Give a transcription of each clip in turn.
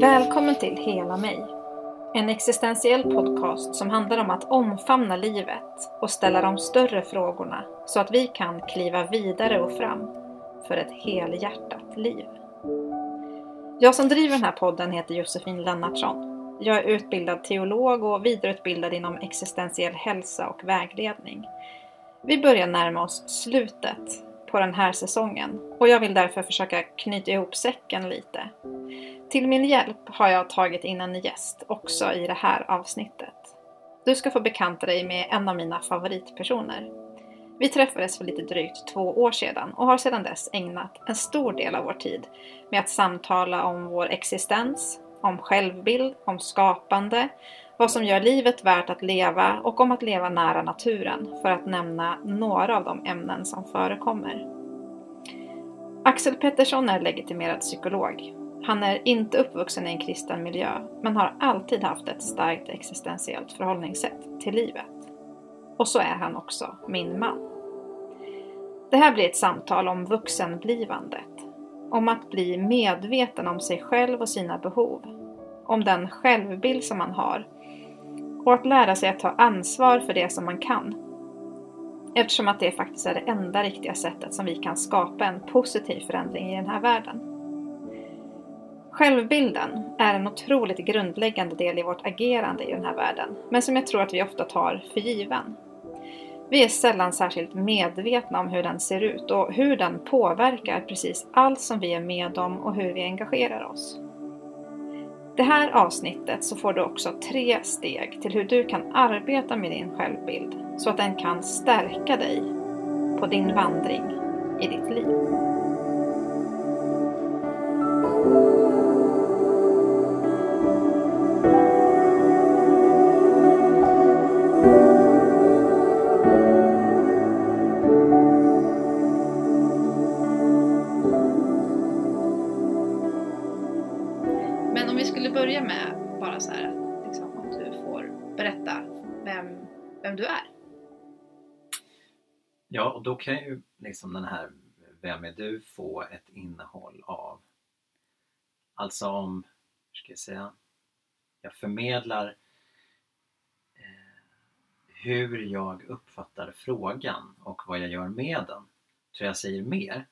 Välkommen till Hela mig. En existentiell podcast som handlar om att omfamna livet och ställa de större frågorna så att vi kan kliva vidare och fram för ett helhjärtat liv. Jag som driver den här podden heter Josefin Lennartsson. Jag är utbildad teolog och vidareutbildad inom existentiell hälsa och vägledning. Vi börjar närma oss slutet på den här säsongen och jag vill därför försöka knyta ihop säcken lite. Till min hjälp har jag tagit in en gäst också i det här avsnittet. Du ska få bekanta dig med en av mina favoritpersoner. Vi träffades för lite drygt två år sedan och har sedan dess ägnat en stor del av vår tid med att samtala om vår existens, om självbild, om skapande, vad som gör livet värt att leva och om att leva nära naturen, för att nämna några av de ämnen som förekommer. Axel Pettersson är legitimerad psykolog. Han är inte uppvuxen i en kristen miljö, men har alltid haft ett starkt existentiellt förhållningssätt till livet. Och så är han också min man. Det här blir ett samtal om vuxenblivandet, om att bli medveten om sig själv och sina behov, om den självbild som man har och att lära sig att ta ansvar för det som man kan. Eftersom att det faktiskt är det enda riktiga sättet som vi kan skapa en positiv förändring i den här världen. Självbilden är en otroligt grundläggande del i vårt agerande i den här världen, men som jag tror att vi ofta tar för given. Vi är sällan särskilt medvetna om hur den ser ut och hur den påverkar precis allt som vi är med om och hur vi engagerar oss. Det här avsnittet så får du också tre steg till hur du kan arbeta med din självbild så att den kan stärka dig på din vandring i ditt liv. Börja med bara så här, liksom, om du får berätta vem, vem du är. Ja, och då kan ju liksom den här Vem är du få ett innehåll av Alltså om, hur ska jag säga Jag förmedlar eh, hur jag uppfattar frågan och vad jag gör med den tror jag säger mer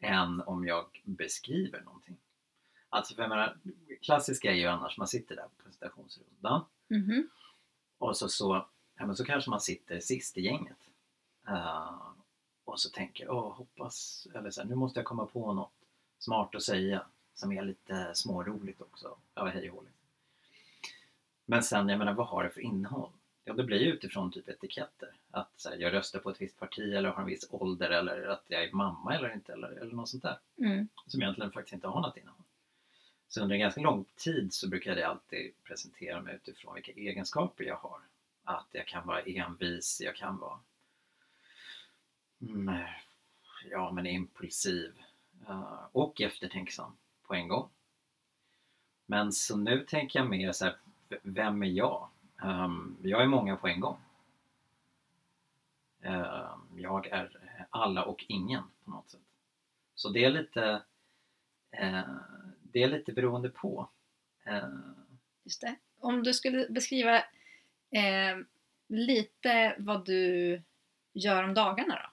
än om jag beskriver någonting. Alltså för jag menar, klassiska är ju annars man sitter där på presentationsrundan Mhm. och så, så, ja, men så kanske man sitter sist i gänget. Eh, och så tänker åh hoppas, eller så här, nu måste jag komma på något smart att säga som är lite småroligt också. Ja, hej och. Men sen, jag menar, vad har det för innehåll? Ja, det blir ju utifrån typ etiketter. Att så här, jag röstar på ett visst parti eller har en viss ålder eller att jag är mamma eller inte eller, eller något sånt där. Mm. Som egentligen faktiskt inte har något innehåll. Så under en ganska lång tid så brukade jag alltid presentera mig utifrån vilka egenskaper jag har. Att jag kan vara envis, jag kan vara mm, ja, men impulsiv uh, och eftertänksam på en gång. Men så nu tänker jag mer så här, vem är jag? Um, jag är många på en gång. Ehm, jag är alla och ingen på något sätt. Så det är lite uh, det är lite beroende på. Eh, Just det. Om du skulle beskriva eh, lite vad du gör om dagarna då?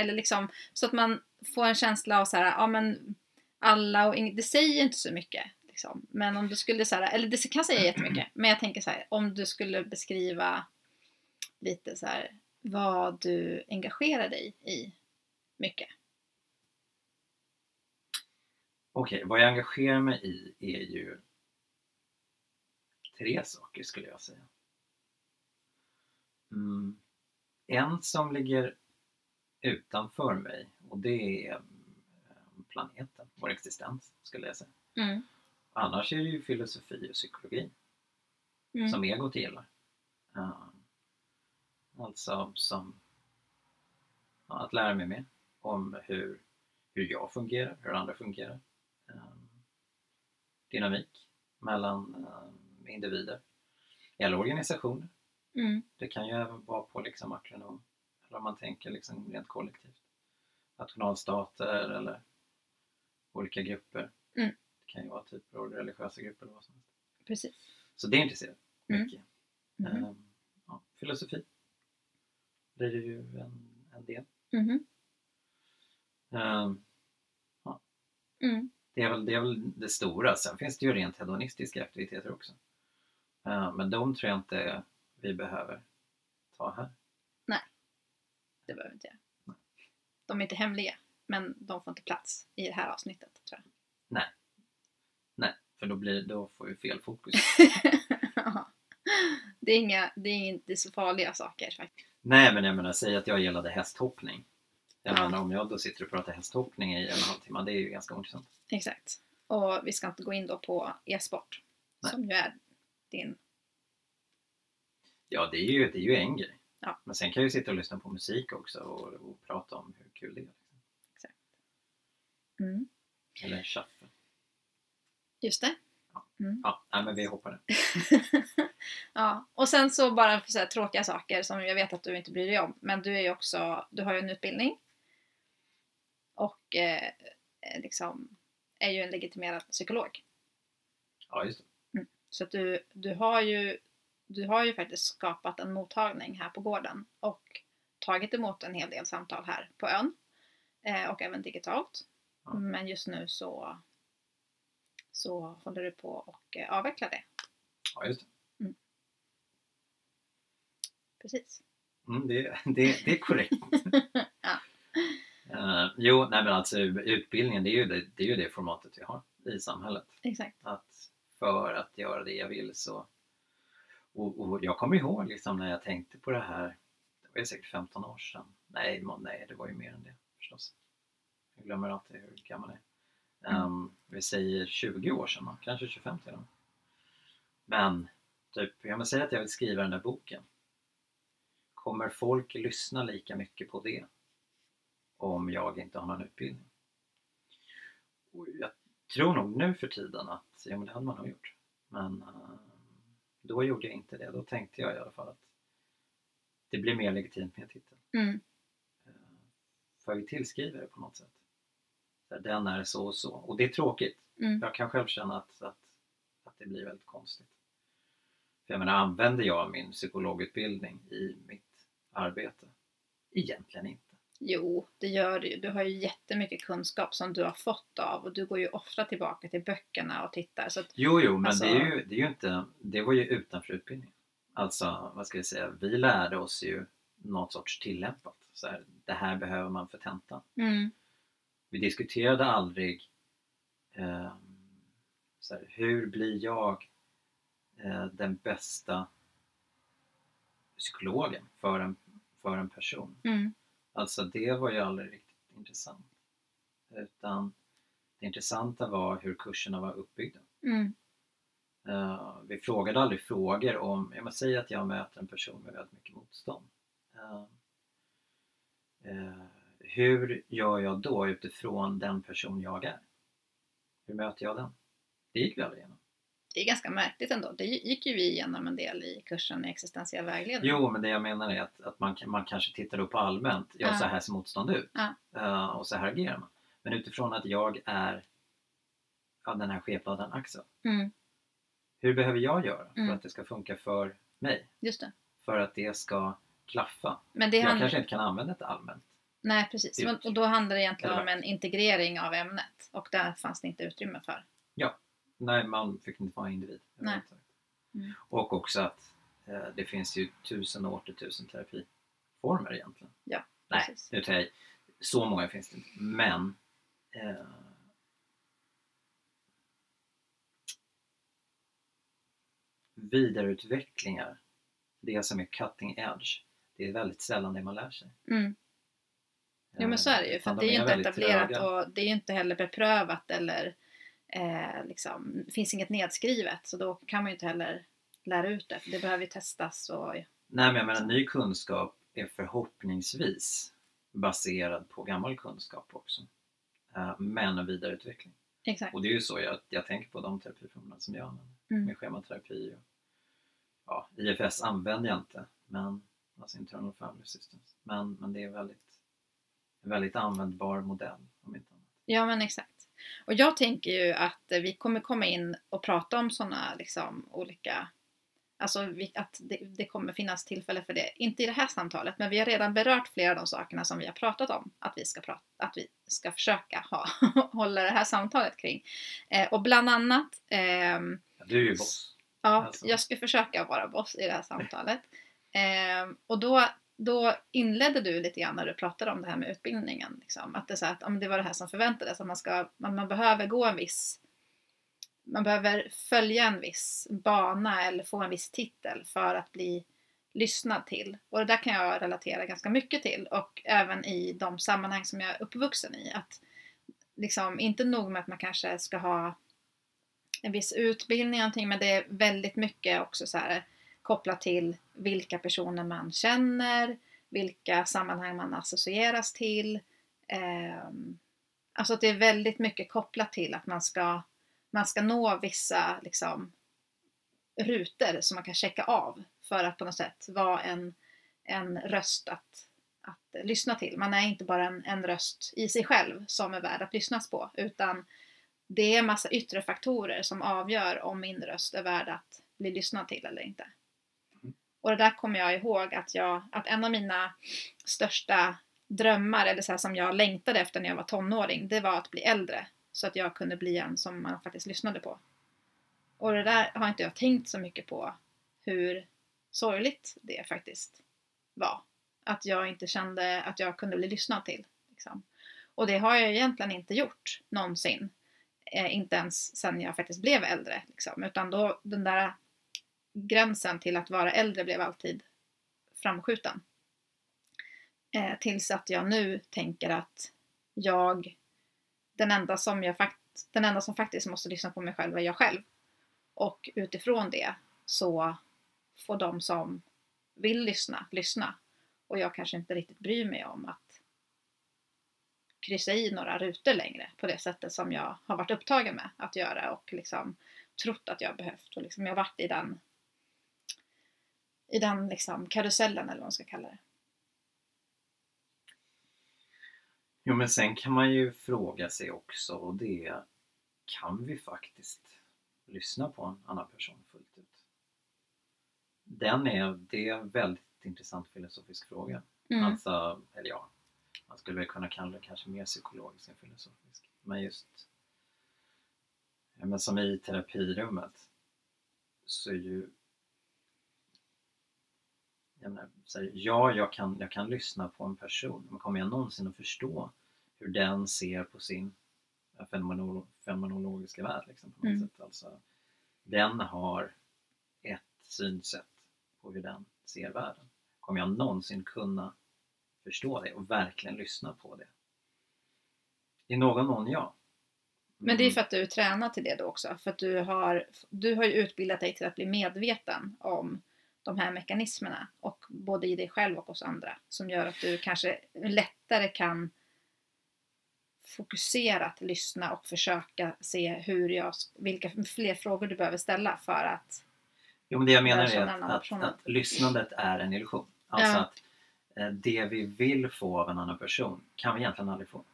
Eller liksom så att man får en känsla av så här, ja men alla och ing- det säger inte så mycket. Liksom. Men om du skulle så här, eller det kan säga jättemycket, men jag tänker så här, om du skulle beskriva lite så här vad du engagerar dig i mycket. Okej, vad jag engagerar mig i är ju tre saker skulle jag säga. Mm. En som ligger utanför mig och det är eh, planeten, vår existens skulle jag säga. Mm. Annars är det ju filosofi och psykologi Mm. som egot gillar. Uh, alltså som ja, att lära mig mer om hur, hur jag fungerar, hur andra fungerar. Um, dynamik mellan um, individer eller organisationer. Mm. Det kan ju även vara på liksom makronivå eller om man tänker liksom rent kollektivt. Nationalstater eller olika grupper. Mm. Det kan ju vara typ av religiösa grupper eller vad som helst. Precis. Så det intresserar Mm. mycket. Mhm. Ehm, ja, filosofi blir det ju en, en del. Mhm. Ehm, Mm. Det, är väl, det är väl det stora. Sen finns det ju rent hedonistiska aktiviteter också. Ehm, men de tror jag inte vi behöver ta här. Det behöver vi inte göra. De är inte hemliga, men de får inte plats i det här avsnittet tror Nej, för då, blir, då får vi fel fokus. jag. det, är inga, det är inte så farliga saker faktiskt. Nej, men jag menar, säg att jag gillade hästhoppning. Jag Ja. om jag då sitter och pratar hästhoppning i en och en halv timme, det är ju ganska ointressant. Exakt. Och vi ska inte gå in då på e-sport, som ju är din... Ja, det är ju, det är ju en grej. Ja. Men sen kan jag ju sitta och lyssna på musik också och, och prata om hur kul det är. Mm. Eller shuffle. Just det. Ja, nej, men vi hoppar det. ja, och sen så bara för så här tråkiga saker som jag vet att du inte bryr dig om. Men du är ju också, du har ju en utbildning. Och eh, eh, liksom är ju en legitimerad psykolog. Ja, just det. Så att du, du, har ju, du har ju faktiskt skapat en mottagning här på gården och tagit emot en hel del samtal här på ön. Eh, och även digitalt. Ja. Men just nu så, så håller du på och eh, avveckla det. Ja, just det. Precis. Mm, det, det, det är korrekt. Ja. Eh, jo, nej men alltså utbildningen det är, ju det, det är ju det formatet vi har i samhället. Exakt. Att för att göra det jag vill så... Och, och jag kommer ihåg liksom när jag tänkte på det här, det var ju säkert 15 år sedan. Nej, må- nej det var ju mer än det förstås. Jag glömmer alltid hur gammal jag är. Mm. Ehm, vi säger 20 år sedan, då, kanske 25 till och med. Men, typ, jag säga att jag vill skriva den där boken. Kommer folk lyssna lika mycket på det om jag inte har någon utbildning? Och jag tror nog nu för tiden att ja, men det hade man nog gjort. Men eh, då gjorde jag inte det. Då tänkte jag i alla fall att det blir mer legitimt med en titel. Mm. Eh, För vi tillskriver det på något sätt. Den är så och så. Och det är tråkigt. Mm. Jag kan själv känna att, att, att det blir väldigt konstigt. För jag menar, använder jag min psykologutbildning i mitt arbete? Egentligen inte. Jo, det gör du. Du har ju jättemycket kunskap som du har fått av och du går ju ofta tillbaka till böckerna och tittar. Så att, Jo, jo, men Alltså- det, är ju, det är ju inte, det var ju utanför utbildningen. Alltså, vad ska jag säga, vi lärde oss ju något sorts tillämpat. Så här, det här behöver man för tentan. mm. Vi diskuterade aldrig eh, så här, hur blir jag eh, den bästa psykologen för en, för en person. Mm. Alltså det var ju aldrig riktigt intressant. Utan det intressanta var hur kurserna var uppbyggda. Mm. Eh, vi frågade aldrig frågor om, jag måste säga att jag möter en person med väldigt mycket motstånd. Eh, eh, hur gör jag då utifrån den person jag är? Hur möter jag den? Det gick vi aldrig igenom. Det är ganska märkligt ändå. Det gick ju vi igenom en del i kursen i existentiell vägledning. Jo, men det jag menar är att, att man, man kanske tittar upp allmänt. Ja, Ja. så här ser motstånd ut. Ja. Eh, och så här agerar man. Men utifrån att jag är ja, den här skepnaden Axel. Mm. Hur behöver jag göra för Mm. att det ska funka för mig? Just det. För att det ska klaffa? Men det jag handlar... kanske inte kan använda det allmänt. Nej, precis. Och då handlar det egentligen om en integrering av ämnet och där fanns det inte utrymme för. Nej, man fick inte vara individ. Nej. Mm. Och också att eh, det finns ju tusen och åter tusen terapiformer egentligen. Ja, Nej, precis. nu tar jag. Så många finns det inte. Men eh, vidareutvecklingar, det som är cutting edge, det är väldigt sällan det man lär sig. Mm. Jo men så är det ju. Eh, För att det är ju inte etablerat och det är ju inte heller beprövat eller eh, liksom, finns inget nedskrivet så då kan man ju inte heller lära ut det. Det behöver ju testas och Nej men jag menar, ny kunskap är förhoppningsvis baserad på gammal kunskap också. Eh, Men en vidareutveckling. exakt. Och det är ju så jag, jag tänker på de terapiformerna som jag använder. Mm. Med schematerapi och ja, IFS använder jag inte, men alltså internal family systems. Men, men det är väldigt, en väldigt användbar modell om inte annat. Ja men exakt. Och jag tänker ju att eh, vi kommer komma in och prata om sådana liksom olika Alltså vi- att det, det kommer finnas tillfälle för det. Inte i det här samtalet, men vi har redan berört flera av de sakerna som vi har pratat om. Att vi ska, prata, att vi ska försöka ha, hålla det här samtalet kring. Eh, och bland annat Ja, Du är ju boss. Ja, Alltså. jag ska försöka vara boss i det här samtalet. Ehm, och då, då inledde du lite grann när du pratade om det här med utbildningen. Liksom. Att det, är så att, om det var det här som förväntades, att man, ska, man, man behöver gå en viss man behöver följa en viss bana eller få en viss titel för att bli lyssnad till. Och det där kan jag relatera ganska mycket till och även i de sammanhang som jag är uppvuxen i. Att liksom, inte nog med att man kanske ska ha en viss utbildning någonting, men det är väldigt mycket också så här kopplat till vilka personer man känner, vilka sammanhang man associeras till. Ehm, alltså att det är väldigt mycket kopplat till att man ska, man ska nå vissa liksom, rutor som man kan checka av för att på något sätt vara en, en röst att, att lyssna till. Man är inte bara en, en röst i sig själv som är värd att lyssnas på utan det är en massa yttre faktorer som avgör om min röst är värd att bli lyssnad till eller inte. Och det där kommer jag ihåg att, jag, att en av mina största drömmar, eller så här som jag längtade efter när jag var tonåring, det var att bli äldre. Så att jag kunde bli en som man faktiskt lyssnade på. Och det där har inte jag tänkt så mycket på hur sorgligt det faktiskt var. Att jag inte kände att jag kunde bli lyssnad till. Liksom. Och det har jag egentligen inte gjort någonsin. Eh, inte ens sen jag faktiskt blev äldre. Liksom. Utan då, den där gränsen till att vara äldre blev alltid framskjuten. Eh, tills att jag nu tänker att jag, den enda som jag fakt, den enda som faktiskt måste lyssna på mig själv är jag själv. Och utifrån det så får de som vill lyssna, lyssna. Och jag kanske inte riktigt bryr mig om att kryssa i några rutor längre på det sättet som jag har varit upptagen med att göra och liksom trott att jag behövt. Och liksom jag har varit i den, i den liksom karusellen eller vad man ska kalla det. Jo men sen kan man ju fråga sig också och det är, kan vi faktiskt lyssna på en annan person fullt ut? Den är, det är en väldigt intressant filosofisk fråga. Mm. Alltså, eller ja, man skulle väl kunna kalla det kanske mer psykologisk än filosofisk. Men just, men som i terapirummet så är ju jag menar, här, ja, jag kan, jag kan lyssna på en person, men kommer jag någonsin att förstå hur den ser på sin fenomenolo, fenomenologiska värld? Liksom, på något Mm. sätt. Alltså, den har ett synsätt på hur den ser världen. Kommer jag någonsin kunna förstå det och verkligen lyssna på det? I någon mån ja. Men det är Mm. för att du är tränad till det då också. För att du har, du har ju utbildat dig till att bli medveten om de här mekanismerna. Och både i dig själv och hos andra. Som gör att du kanske lättare kan fokuserat lyssna och försöka se hur jag, vilka fler frågor du behöver ställa för att Jo, men det jag menar är att, att, att lyssnandet är en illusion. Alltså Ja. att eh, det vi vill få av en annan person kan vi egentligen aldrig få.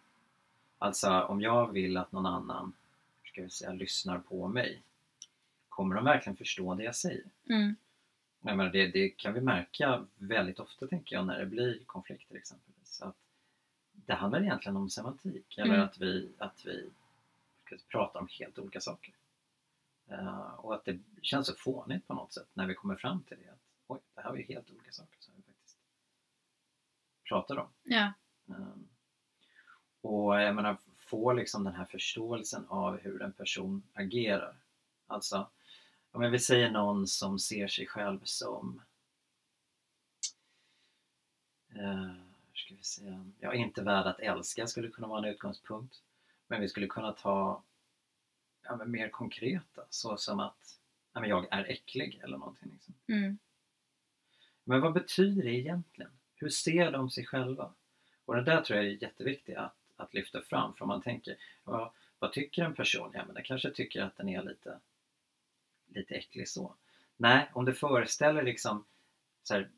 Alltså om jag vill att någon annan ska vi säga, lyssnar på mig, kommer de verkligen förstå det jag säger? mm, Jag menar, det, det kan vi märka väldigt ofta tänker jag när det blir konflikter exempelvis. Att det handlar egentligen om semantik eller Mm. att vi, att vi ska prata om helt olika saker. Eh, och att det känns så fånigt på något sätt när vi kommer fram till det. Att, Oj, det här var ju helt olika saker som vi faktiskt pratar om. ja, Um, och jag menar, få liksom den här förståelsen av hur en person agerar. Alltså, om vi säger någon som ser sig själv som eh, ska vi säga, ja, inte värd att älska skulle kunna vara en utgångspunkt. Men vi skulle kunna ta ja, men mer konkreta, så som att ja, men jag är äcklig eller någonting. Liksom. mm, Men vad betyder det egentligen? Hur ser de sig själva? Och det där tror jag är jätteviktigt att, att lyfta fram för om man tänker, ja, vad tycker en person? Ja, men den kanske tycker att den är lite, lite äcklig så. Nej, om du föreställer liksom så här,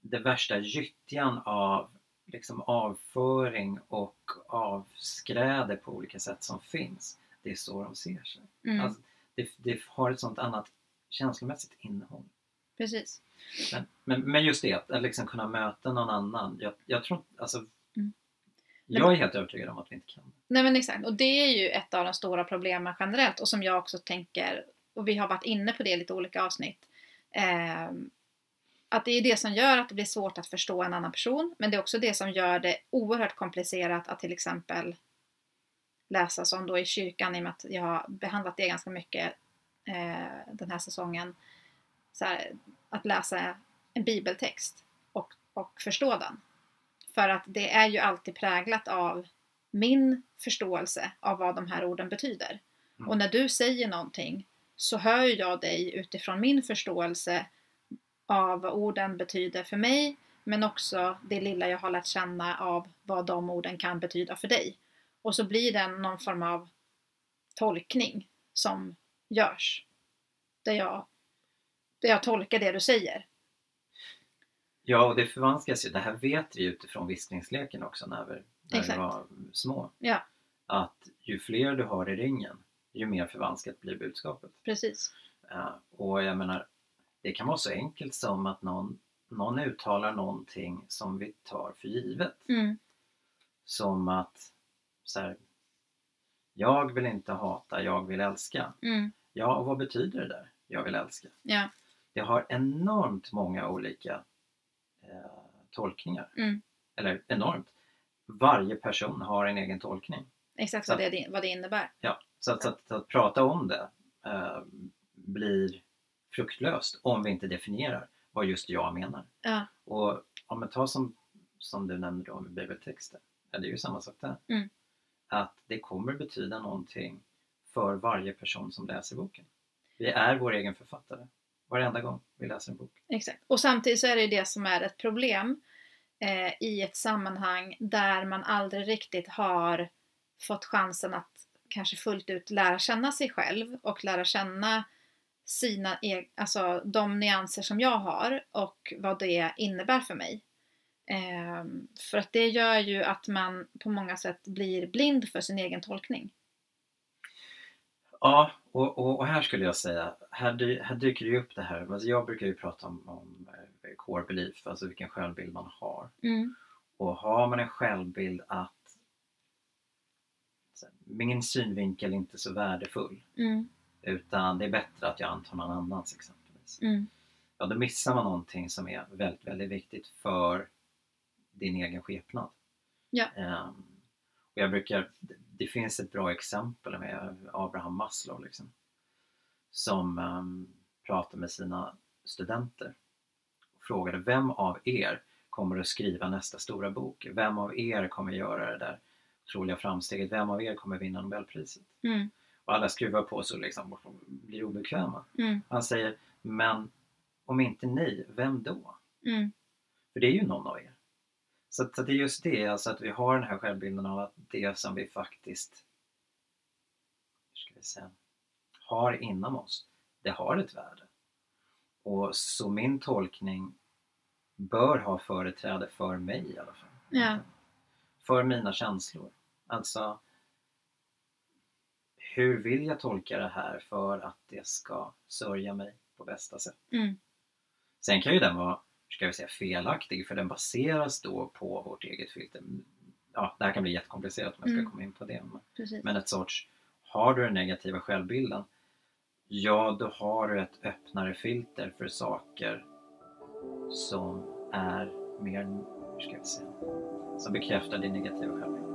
det värsta gyttjan av liksom avföring och avskräde på olika sätt som finns. det är så de ser sig. Mm. Alltså, det, det har ett sånt annat känslomässigt innehåll. Precis. Men, men, men just det, att, att liksom kunna möta någon annan. Jag, jag tror alltså, Mm. Jag är helt övertygad om att vi inte kan. Nej men exakt, och det är ju ett av de stora problemen generellt och som jag också tänker, och vi har varit inne på det i lite olika avsnitt, ehm, att det är det som gör att det blir svårt att förstå en annan person, men det är också det som gör det oerhört komplicerat att till exempel läsa som då i kyrkan, i och med att jag har behandlat det ganska mycket eh, den här säsongen, så här, att läsa en bibeltext och, och förstå den. För att det är ju alltid präglat av min förståelse av vad de här orden betyder. Mm. Och när du säger någonting så hör jag dig utifrån min förståelse av vad orden betyder för mig men också det lilla jag har lärt känna av vad de orden kan betyda för dig. Och så blir det någon form av tolkning som görs. Där jag, där jag tolkar det du säger. Ja, och det förvanskas ju. Det här vet vi utifrån viskningsleken också när vi, när vi var små. Ja, Att ju fler du har i ringen, ju mer förvanskat blir budskapet. precis. Ja, och jag menar, det kan vara så enkelt som att någon, någon uttalar någonting som vi tar för givet. Mm, Som att så här, jag vill inte hata, jag vill älska. mm, Ja, och vad betyder det där? Jag vill älska. ja, Det har enormt många olika eh, tolkningar. Mm. Eller enormt. Varje person har en egen tolkning. exakt Så vad det, vad det innebär. Ja, så att, så att, att prata om det eh, blir fruktlöst om vi inte definierar vad just jag menar. Ja, Och om man tar som, som du nämnde då med bibeltexter, ja, det är ju samma sak där. Mm. Att det kommer betyda någonting för varje person som läser boken. Vi är vår egen författare varenda gång vi läser en bok. exakt. Och samtidigt så är det ju det som är ett problem eh, i ett sammanhang där man aldrig riktigt har fått chansen att kanske fullt ut lära känna sig själv och lära känna sina eg- alltså de nyanser som jag har och vad det innebär för mig. Ehm, för att det gör ju att man på många sätt blir blind för sin egen tolkning. Ja, och, och, och här skulle jag säga, här, dy, här dyker det ju upp det här, alltså jag brukar ju prata om, om eh, core belief, alltså vilken självbild man har. Mm, Och har man en självbild att min synvinkel är inte så värdefull mm, utan det är bättre att jag antar någon annans exempelvis. mm, Ja, då missar man någonting som är väldigt, väldigt viktigt för din egen skepnad. Ja. Ehm, och jag brukar, det finns ett bra exempel med Abraham Maslow liksom, som um, pratar med sina studenter och frågade vem av er kommer att skriva nästa stora bok? Vem av er kommer göra det där otroliga framsteget? Vem av er kommer vinna Nobelpriset? mm, Och alla skruvar på sig och liksom blir obekväma. mm, Han säger, men om inte ni, vem då? mm, För det är ju någon av er. Så, att, så att det är just det, alltså att vi har den här självbilden av att det som vi faktiskt hur ska vi säga, har inom oss, det har ett värde. Och så min tolkning bör ha företräde för mig i alla fall. Ja. För mina känslor. Alltså, hur vill jag tolka det här för att det ska sörja mig på bästa sätt? mm, Sen kan ju den vara, ska vi säga, felaktig för den baseras då på vårt eget filter. Ja, det här kan bli jättekomplicerat om jag ska Mm. komma in på det. Men- precis. Men ett sorts, har du den negativa självbilden, ja då har du ett öppnare filter för saker som är mer, ska vi säga, som bekräftar din negativa självbild.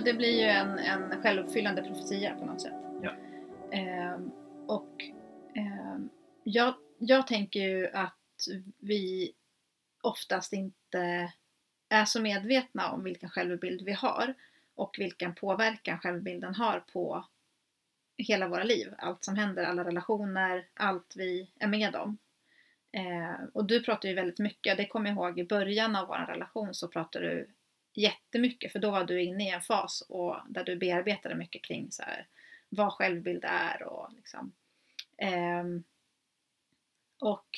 Men det blir ju en, en självuppfyllande profetia på något sätt. Ja. Ehm, och ehm, jag, jag tänker ju att vi oftast inte är så medvetna om vilken självbild vi har och vilken påverkan självbilden har på hela våra liv. Allt som händer, alla relationer, allt vi är med om. Eh, och du pratar ju väldigt mycket, det kommer jag ihåg i början av vår relation så pratade du jättemycket för då var du inne i en fas och, där du bearbetade mycket kring så här, vad självbild är och liksom. Eh, och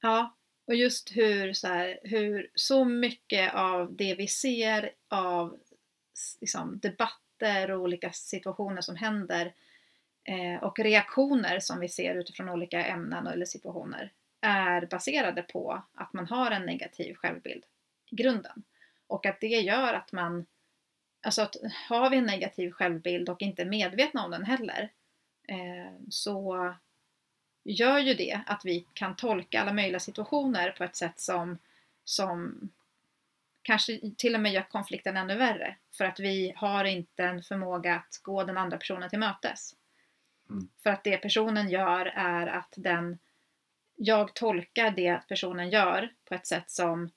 ja, och just hur så, här, hur så mycket av det vi ser av liksom, debatter och olika situationer som händer eh, och reaktioner som vi ser utifrån olika ämnen eller situationer är baserade på att man har en negativ självbild i grunden. Och att det gör att man, alltså att har vi en negativ självbild och inte är medvetna om den heller, eh, så gör ju det att vi kan tolka alla möjliga situationer på ett sätt som, som kanske till och med gör konflikten ännu värre. För att vi har inte en förmåga att gå den andra personen till mötes. Mm. För att det personen gör är att den jag tolkar det personen gör på ett sätt som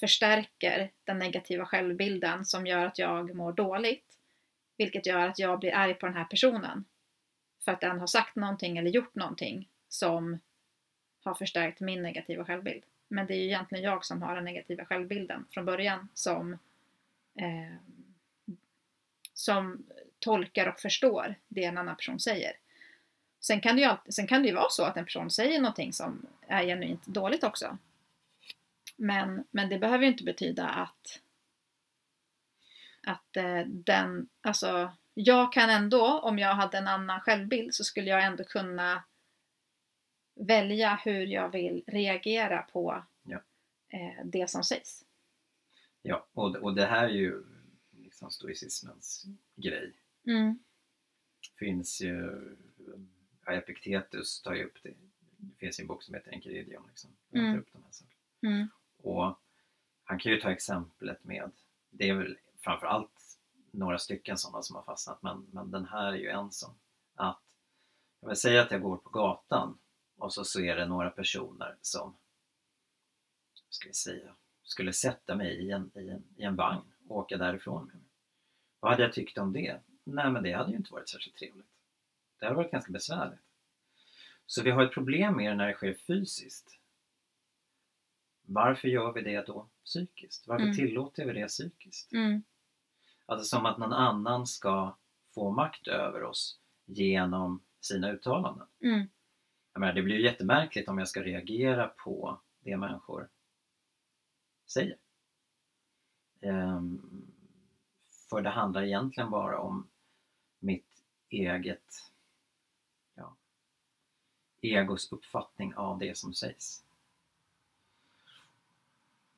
förstärker den negativa självbilden som gör att jag mår dåligt. Vilket gör att jag blir arg på den här personen. För att den har sagt någonting eller gjort någonting som har förstärkt min negativa självbild. Men det är ju egentligen jag som har den negativa självbilden från början som, eh, som tolkar och förstår det en annan person säger. Sen kan, det ju alltid, sen kan det ju vara så att en person säger någonting som är genuint dåligt också. Men, men det behöver ju inte betyda att, att eh, den, alltså jag kan ändå, om jag hade en annan självbild så skulle jag ändå kunna välja hur jag vill reagera på ja. eh, det som sägs. Ja, och, och det här är ju liksom stoicismens grej. Mm. finns ju, Epiktetus tar ju upp det. Det finns ju en bok som heter Enchiridion liksom. Mm. upp de här sakerna. Mm. Och han kan ju ta exemplet med, det är väl framförallt några stycken sådana som har fastnat men, men den här är ju en som att jag vill säga att jag går på gatan och så, så är det några personer som ska vi säga, skulle sätta mig i en, i, en, i en vagn och åka därifrån med mig. Vad hade jag tyckt om det? Nej men det hade ju inte varit särskilt trevligt. Det hade varit ganska besvärligt. Så vi har ett problem med det när det sker fysiskt. Varför gör vi det då psykiskt? Varför mm. tillåter vi det psykiskt? Mm. Alltså som att någon annan ska få makt över oss genom sina uttalanden. Mm. Jag menar, det blir ju jättemärkligt om jag ska reagera på det människor säger. Um, för det handlar egentligen bara om mitt eget ja, egos uppfattning av det som sägs.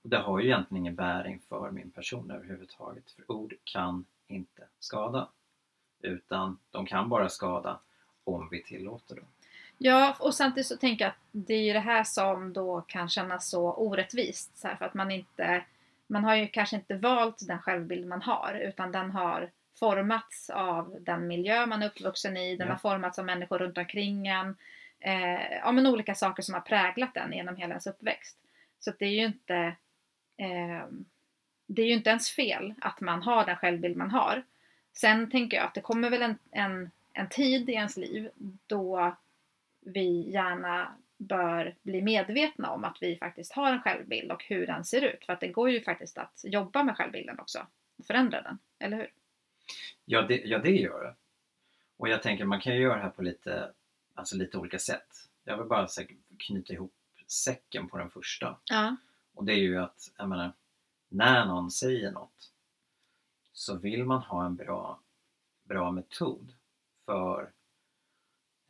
Det har ju egentligen ingen bäring för min person överhuvudtaget, för ord kan inte skada. Utan de kan bara skada om vi tillåter dem. Ja, och samtidigt så tänker jag att det är ju det här som då kan kännas så orättvist. Så här, för att man inte, man har ju kanske inte valt den självbild man har utan den har formats av den miljö man är uppvuxen i, den ja. har formats av människor runt omkring en. Eh, ja men olika saker som har präglat den genom hela ens uppväxt. Så det är ju inte eh, det är ju inte ens fel att man har den självbild man har. Sen tänker jag att det kommer väl en, en, en tid i ens liv då vi gärna bör bli medvetna om att vi faktiskt har en självbild och hur den ser ut. För att det går ju faktiskt att jobba med självbilden också och förändra den, eller hur? Ja, det, ja, det gör det. Och jag tänker man kan ju göra det här på lite, alltså lite olika sätt. Jag vill bara knyta ihop säcken på den första. Ja. Och det är ju att, jag menar, när någon säger något så vill man ha en bra, bra metod för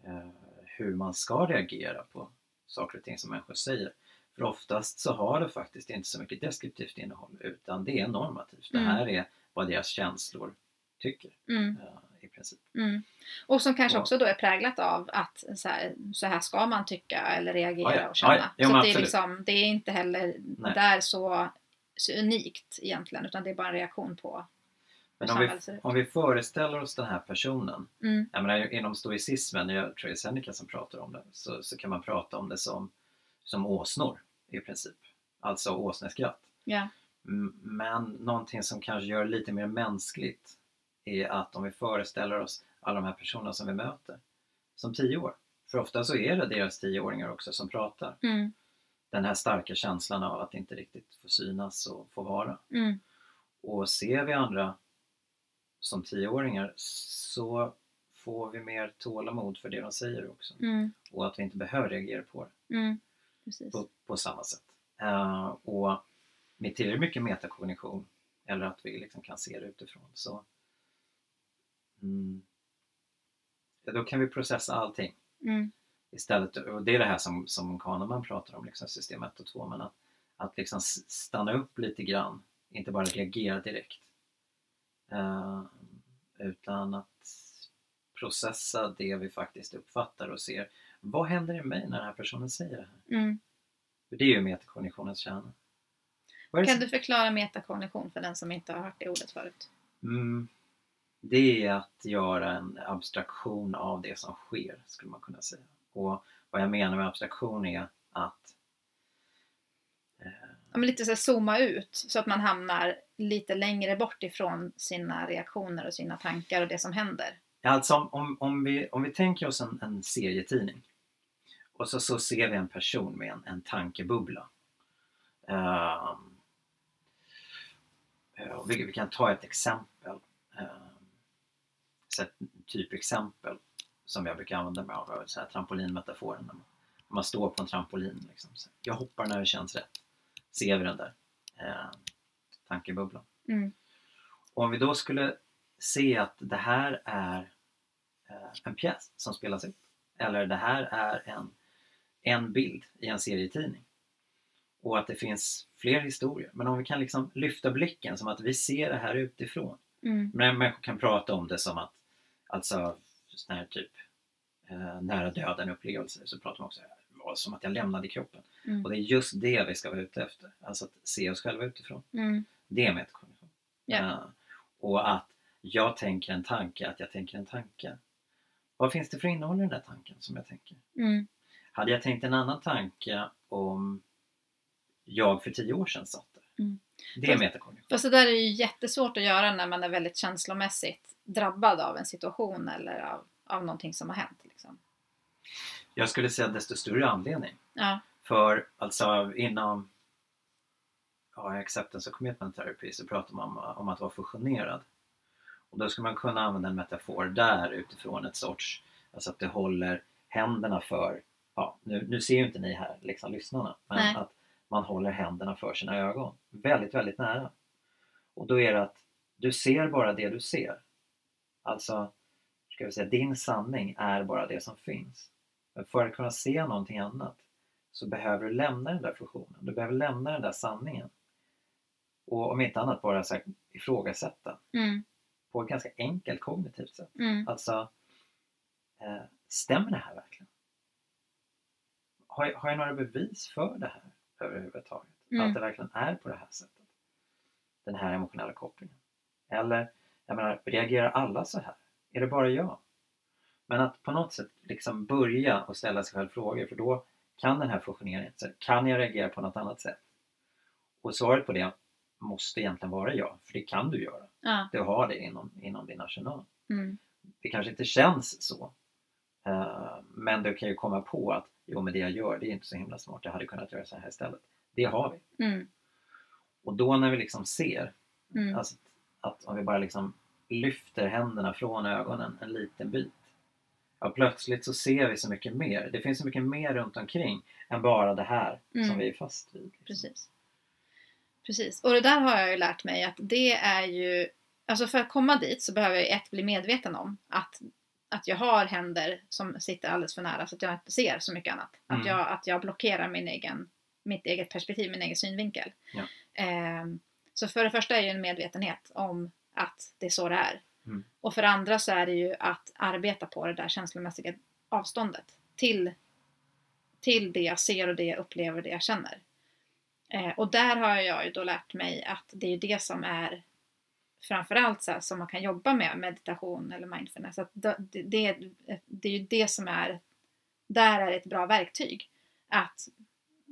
eh, hur man ska reagera på saker och ting som människor säger. För oftast så har det faktiskt inte så mycket deskriptivt innehåll utan det är normativt. Mm. Det här är vad deras känslor tycker. Mm. I princip. Mm. Och som kanske och, också då är präglat av att så här, så här ska man tycka eller reagera ja, ja. och känna. Ja, ja. så det är, liksom, det är inte heller Nej. där så, så unikt egentligen utan det är bara en reaktion på men om vi, om vi föreställer oss den här personen, mm. jag menar, inom stoicismen, jag tror det är Seneca som pratar om det, så, så kan man prata om det som, som åsnor i princip. Alltså åsneskratt. Yeah. Men någonting som kanske gör det lite mer mänskligt är att om vi föreställer oss alla de här personerna som vi möter som tio år. För ofta så är det deras tioåringar också som pratar. Mm. Den här starka känslan av att inte riktigt få synas och få vara. Mm. Och ser vi andra som tioåringar så får vi mer tålamod för det de säger också. Mm. Och att vi inte behöver reagera på det Mm. På, på samma sätt. Eh, och med tillräckligt mycket metakognition eller att vi liksom kan se det utifrån så mm, ja, då kan vi processa allting Mm. istället. Och det är det här som, som Kahneman pratar om, liksom system 1 och 2, men att, att liksom stanna upp lite grann, inte bara reagera direkt. Eh, utan att processa det vi faktiskt uppfattar och ser. Vad händer i mig när den här personen säger det här? Mm. För det är ju metakognitionens kärna. Kan som- du förklara metakognition för den som inte har hört det ordet förut? Mm, det är att göra en abstraktion av det som sker, skulle man kunna säga. Och vad jag menar med abstraktion är att eh, Ja, men lite så zooma ut så att man hamnar lite längre bort ifrån sina reaktioner och sina tankar och det som händer. Alltså om, om, om, vi, om vi tänker oss en, en serietidning och så, så ser vi en person med en, en tankebubbla. Och vi, vi kan ta ett exempel. Så ett typexempel som jag brukar använda mig av, så här trampolinmetaforen. När man, när man står på en trampolin. Liksom. Jag hoppar när det känns rätt. Ser vi den där eh, tankebubblan. Mm. Och om vi då skulle se att det här är eh, en pjäs som spelas upp. Eller det här är en, en bild i en serietidning. Och att det finns fler historier. Men om vi kan liksom lyfta blicken som att vi ser det här utifrån. Mm. Men människor kan prata om det som att, alltså sån här typ eh, nära döden upplevelser så pratar man också "Ja, som att jag lämnade kroppen. Mm. Och det är just det vi ska vara ute efter. Alltså att se oss själva utifrån. Mm. Det är metakognition. Ja. Eh, och att jag tänker en tanke, att jag tänker en tanke. Vad finns det för innehåll i den där tanken som jag tänker? Mm. Hade jag tänkt en annan tanke om jag för tio år sedan satt där? Mm. Det är metakognition. Fast det där är ju jättesvårt att göra när man är väldigt känslomässigt drabbad av en situation eller av, av någonting som har hänt. Liksom. Jag skulle säga desto större anledning. Ja. För alltså inom ja, acceptance och commitment therapy så pratar man om, om att vara fusionerad. Och då skulle man kunna använda en metafor där utifrån ett sorts, alltså att det håller händerna för, ja nu, nu ser ju inte ni här, liksom lyssnarna, men Nej. att man håller händerna för sina ögon. Väldigt, väldigt nära. Och då är det att du ser bara det du ser. Alltså, ska vi säga, din sanning är bara det som finns. Men för att kunna se någonting annat så behöver du lämna den där fusionen. Du behöver lämna den där sanningen. Och om inte annat bara så här, ifrågasätta Mm. på ett ganska enkelt kognitivt sätt. Mm. Alltså, eh, stämmer det här verkligen? Har jag, har jag några bevis för det här överhuvudtaget? Mm. Att det verkligen är på det här sättet? Den här emotionella kopplingen. Eller, jag menar, reagerar alla så här? Är det bara jag? Men att på något sätt liksom börja och ställa sig själv frågor för då kan den här fusioneringen, så kan jag reagera på något annat sätt? Och svaret på det måste egentligen vara ja, för det kan du göra. Ja. Du har det inom, inom din arsenal. Mm. Det kanske inte känns så. eh, men du kan ju komma på att jo men det jag gör det är inte så himla smart, jag hade kunnat göra så här istället. Det har vi. Mm. Och då när vi liksom ser, Mm. alltså att om vi bara liksom lyfter händerna från ögonen en liten bit. Ja, plötsligt så ser vi så mycket mer. Det finns så mycket mer runt omkring än bara det här Mm. som vi är fast vid. Precis. Precis. Och det där har jag ju lärt mig att det är ju... Alltså för att komma dit så behöver jag ett bli medveten om att, att jag har händer som sitter alldeles för nära så att jag inte ser så mycket annat. Att, Mm. jag, att jag blockerar min egen, mitt eget perspektiv, min egen synvinkel. Ja. Ehm, så för det första är det ju en medvetenhet om att det är så det är. Mm. Och för det andra så är det ju att arbeta på det där känslomässiga avståndet till, till det jag ser och det jag upplever, det jag känner. Eh, och där har jag ju då lärt mig att det är det som är framförallt så här, som man kan jobba med, meditation eller mindfulness. Att det, det, det är ju det som är, där är ett bra verktyg. Att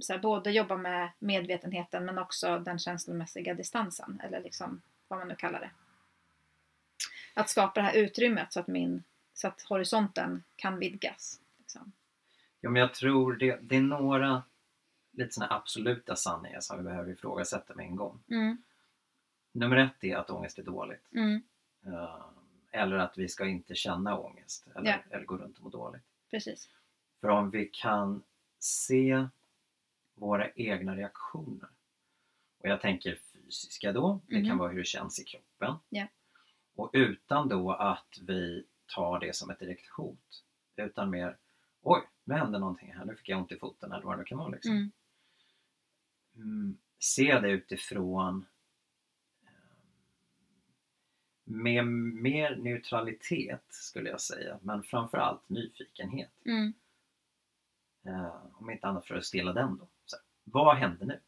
så här, både jobba med medvetenheten men också den känslomässiga distansen eller liksom vad man nu kallar det. Att skapa det här utrymmet så att, min, så att horisonten kan vidgas. Liksom. Ja, men jag tror det, det är några lite sådana absoluta sanningar som vi behöver ifrågasätta med en gång. Mm, Nummer ett är att ångest är dåligt. mm, Eh, Eller att vi ska inte känna ångest eller, Ja. eller gå runt och må dåligt. precis. För om vi kan se våra egna reaktioner. Och jag tänker fysiska då, det Mhm. kan vara hur det känns i kroppen. Ja. Och utan då att vi tar det som ett direkt hot. Utan mer, oj, nu hände någonting här, nu fick jag ont i foten eller vad det nu kan vara. Liksom. Mm, Mm, se det utifrån eh, med mer neutralitet skulle jag säga, men framförallt nyfikenhet. mm, Eh, om inte annat för att stilla den då. Vad hände nu?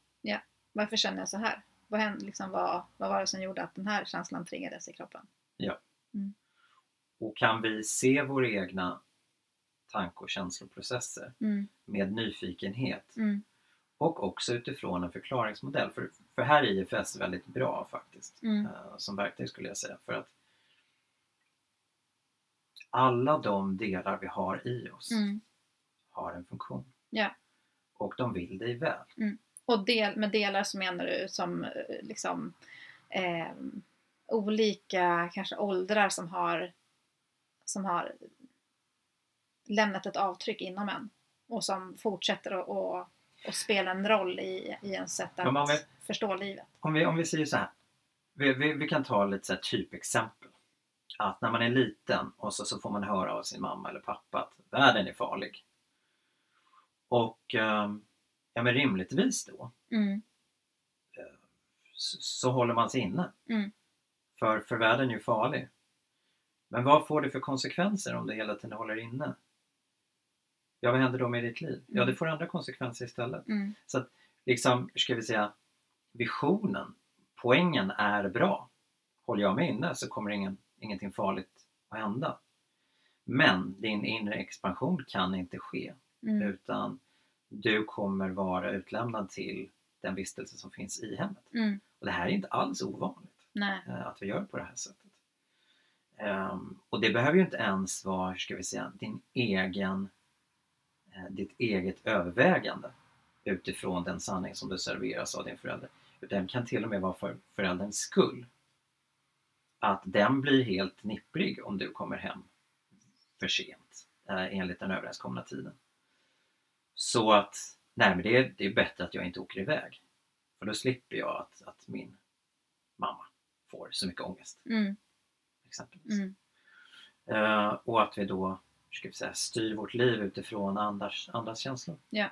varför känner jag så här? Vad, hände, liksom, vad, vad var det som gjorde att den här känslan triggades i kroppen? Och kan vi se våra egna tanke och känsloprocesser Mm, med nyfikenhet mm, och också utifrån en förklaringsmodell. För, för här är IFS väldigt bra faktiskt mm, eh, som verktyg skulle jag säga. För att alla de delar vi har i oss mm. har en funktion. Ja. Och de vill dig väl. Och del, med delar så menar du som eh, liksom eh, olika kanske åldrar som har, som har lämnat ett avtryck inom en och som fortsätter att och, och spela en roll i, i ens sätt att vi- förstå livet. Om vi, om vi säger så här. Vi, vi, vi kan ta lite så typexempel. Att när man är liten och så, så får man höra av sin mamma eller pappa att världen är farlig. Och ehm, ja, men rimligtvis då Mm, så, så håller man sig inne. Mm. För, för världen är ju farlig. Men vad får det för konsekvenser om du hela tiden håller inne? Ja, vad händer då med ditt liv? Ja, Mm. det får andra konsekvenser istället. mm, Så att liksom, ska vi säga, visionen, poängen är bra. Håller jag mig inne så kommer ingen, ingenting farligt att hända. Men din inre expansion kan inte ske mm, utan du kommer vara utlämnad till den vistelse som finns i hemmet. mm. Och det här är inte alls ovanligt Nej. eh, att vi gör på det här sättet. Ehm, och det behöver ju inte ens vara, hur ska vi säga, din egen, eh, ditt eget övervägande utifrån den sanning som du serveras av din förälder. Utan det kan till och med vara för förälderns skull. Att den blir helt nipprig om du kommer hem för sent eh, enligt den överenskomna tiden. Så att, nej men det är, det är bättre att jag inte åker iväg. För då slipper jag att, att min mamma får så mycket ångest Mm, exempelvis. mm, Eh, och att vi då ska vi säga, styr vårt liv utifrån andras, andras känslor. Ja.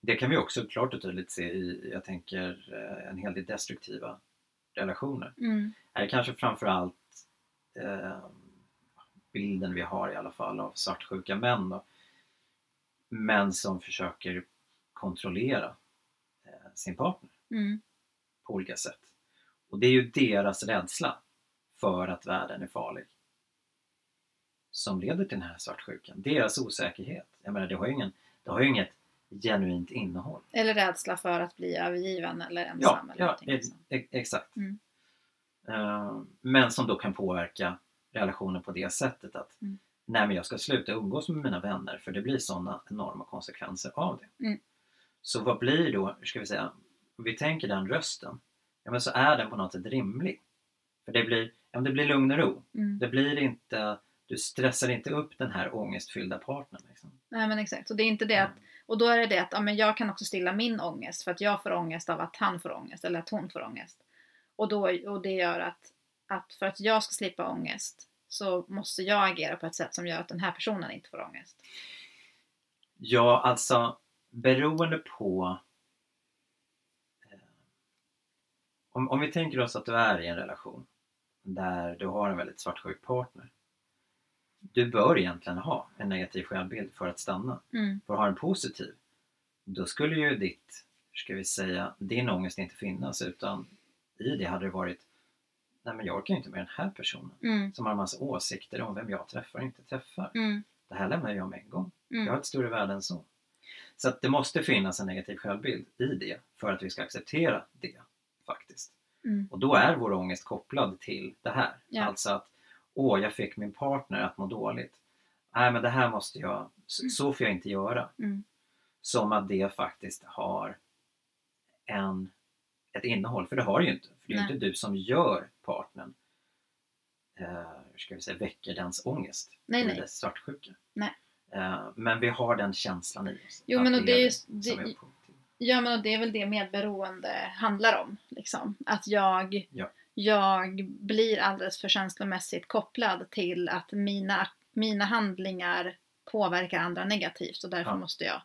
Det kan vi också klart och tydligt se i, jag tänker, eh, en hel del destruktiva relationer. mm, Är det kanske framförallt eh, bilden vi har i alla fall av svartsjuka män. Då. Män som försöker kontrollera eh, sin partner mm, på olika sätt. Och det är ju deras rädsla för att världen är farlig som leder till den här svartsjukan. Deras osäkerhet. Jag menar, det har ju, ingen, det har ju inget genuint innehåll. Eller rädsla för att bli övergiven eller Ja, ensam. eller ja någonting e- sånt. e- exakt. Mm. Eh, men som då kan påverka relationen på det sättet att Mm. Nej men jag ska sluta umgås med mina vänner för det blir sådana enorma konsekvenser av det. Mm. Så vad blir då, ska vi säga, om vi tänker den rösten, ja men så är den på något sätt rimlig. För det blir, ja, det blir lugn och ro. Mm. Det blir inte, du stressar inte upp den här ångestfyllda partnern. Liksom. Nej men exakt. Och det är inte det att, och då är det det att ja, men jag kan också stilla min ångest för att jag får ångest av att han får ångest eller att hon får ångest. Och, då, och det gör att, att för att jag ska slippa ångest så måste jag agera på ett sätt som gör att den här personen inte får ångest. Ja, alltså beroende på eh, om, om vi tänker oss att du är i en relation där du har en väldigt svartsjuk partner. Du bör egentligen ha en negativ självbild för att stanna. Mm. För att ha en positiv, då skulle ju ditt, ska vi säga, din ångest inte finnas utan i det hade det varit Nej men jag orkar inte med den här personen Mm. som har en massa åsikter om vem jag träffar och inte träffar. Mm. Det här lämnar jag med en gång. Jag har Mm. ett större värde än så. Så att det måste finnas en negativ självbild i det för att vi ska acceptera det faktiskt. Mm. Och då är vår ångest kopplad till det här. Ja. Alltså att åh, jag fick min partner att må dåligt. Nej, men det här måste jag, Mm. så, så får jag inte göra. Mm. Som att det faktiskt har en, ett innehåll, för det har det ju inte. För det är ju Nej. inte du som gör partnern, eh, hur ska vi säga, väcker dens ångest. Nej, eller nej. dess svartsjuka. Nej. Eh, men vi har den känslan i oss. Jo, men och det är ju- det är. Ja men och det är väl det medberoende handlar om. Liksom. Att jag, Ja. jag blir alldeles för känslomässigt kopplad till att mina, mina handlingar påverkar andra negativt och därför Ja. måste jag.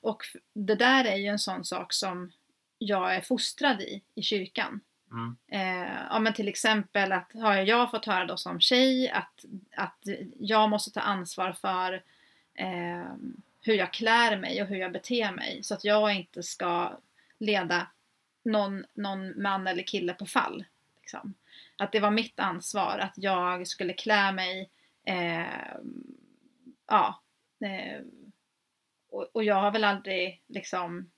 Och det där är ju en sån sak som jag är fostrad i, i kyrkan. Mm. Eh, ja, men till exempel att har jag fått höra då som tjej att, att jag måste ta ansvar för eh, hur jag klär mig och hur jag beter mig så att jag inte ska leda någon, någon man eller kille på fall. Liksom. Att det var mitt ansvar att jag skulle klä mig eh, ja, eh, och, och jag har väl aldrig liksom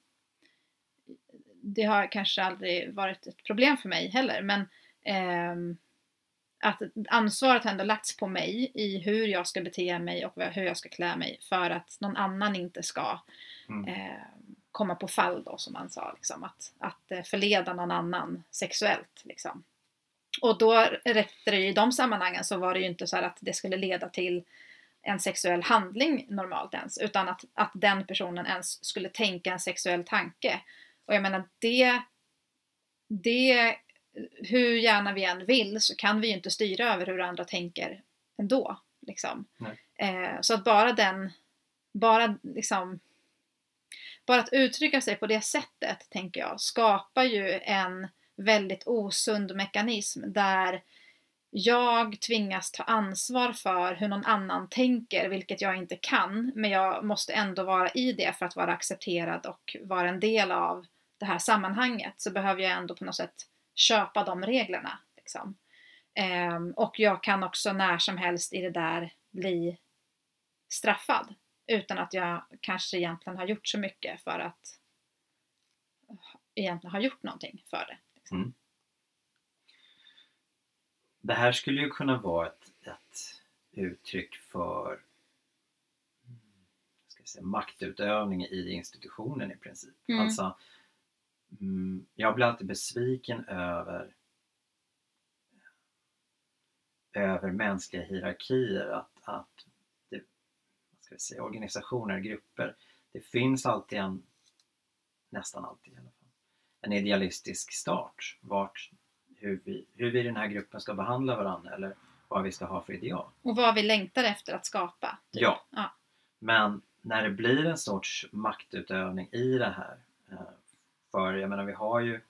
det har kanske aldrig varit ett problem för mig heller men ehm, att ansvaret har ändå lagts på mig i hur jag ska bete mig och hur jag ska klä mig för att någon annan inte ska Mm. eh, komma på fall då som man sa. Liksom, att, att eh, förleda någon annan sexuellt. Liksom. Och då räckte det ju i de sammanhangen så var det ju inte så att det skulle leda till en sexuell handling normalt ens utan att, att den personen ens skulle tänka en sexuell tanke. Och jag menar det, det hur gärna vi än vill så kan vi ju inte styra över hur andra tänker ändå. Liksom. Eh, så att bara den, bara liksom bara att uttrycka sig på det sättet, tänker jag, skapar ju en väldigt osund mekanism där jag tvingas ta ansvar för hur någon annan tänker, vilket jag inte kan, men jag måste ändå vara i det för att vara accepterad och vara en del av det här sammanhanget, så behöver jag ändå på något sätt köpa de reglerna. Liksom. Ehm, och jag kan också när som helst i det där bli straffad utan att jag kanske egentligen har gjort så mycket för att egentligen ha gjort någonting för det. Liksom. Det här skulle ju kunna vara ett, ett uttryck för mm, ska säga, maktutövning i institutionen i princip. Mm. Alltså, mm, jag blir alltid besviken över över mänskliga hierarkier, att, att det, vad ska vi säga, organisationer, grupper, det finns alltid en, nästan alltid i alla fall, en idealistisk start. Vart, hur, vi, hur vi i den här gruppen ska behandla varandra eller vad vi ska ha för ideal. Och vad vi längtar efter att skapa. typ. Ja. ja. Men när det blir en sorts maktutövning i det här, för jag menar vi har ju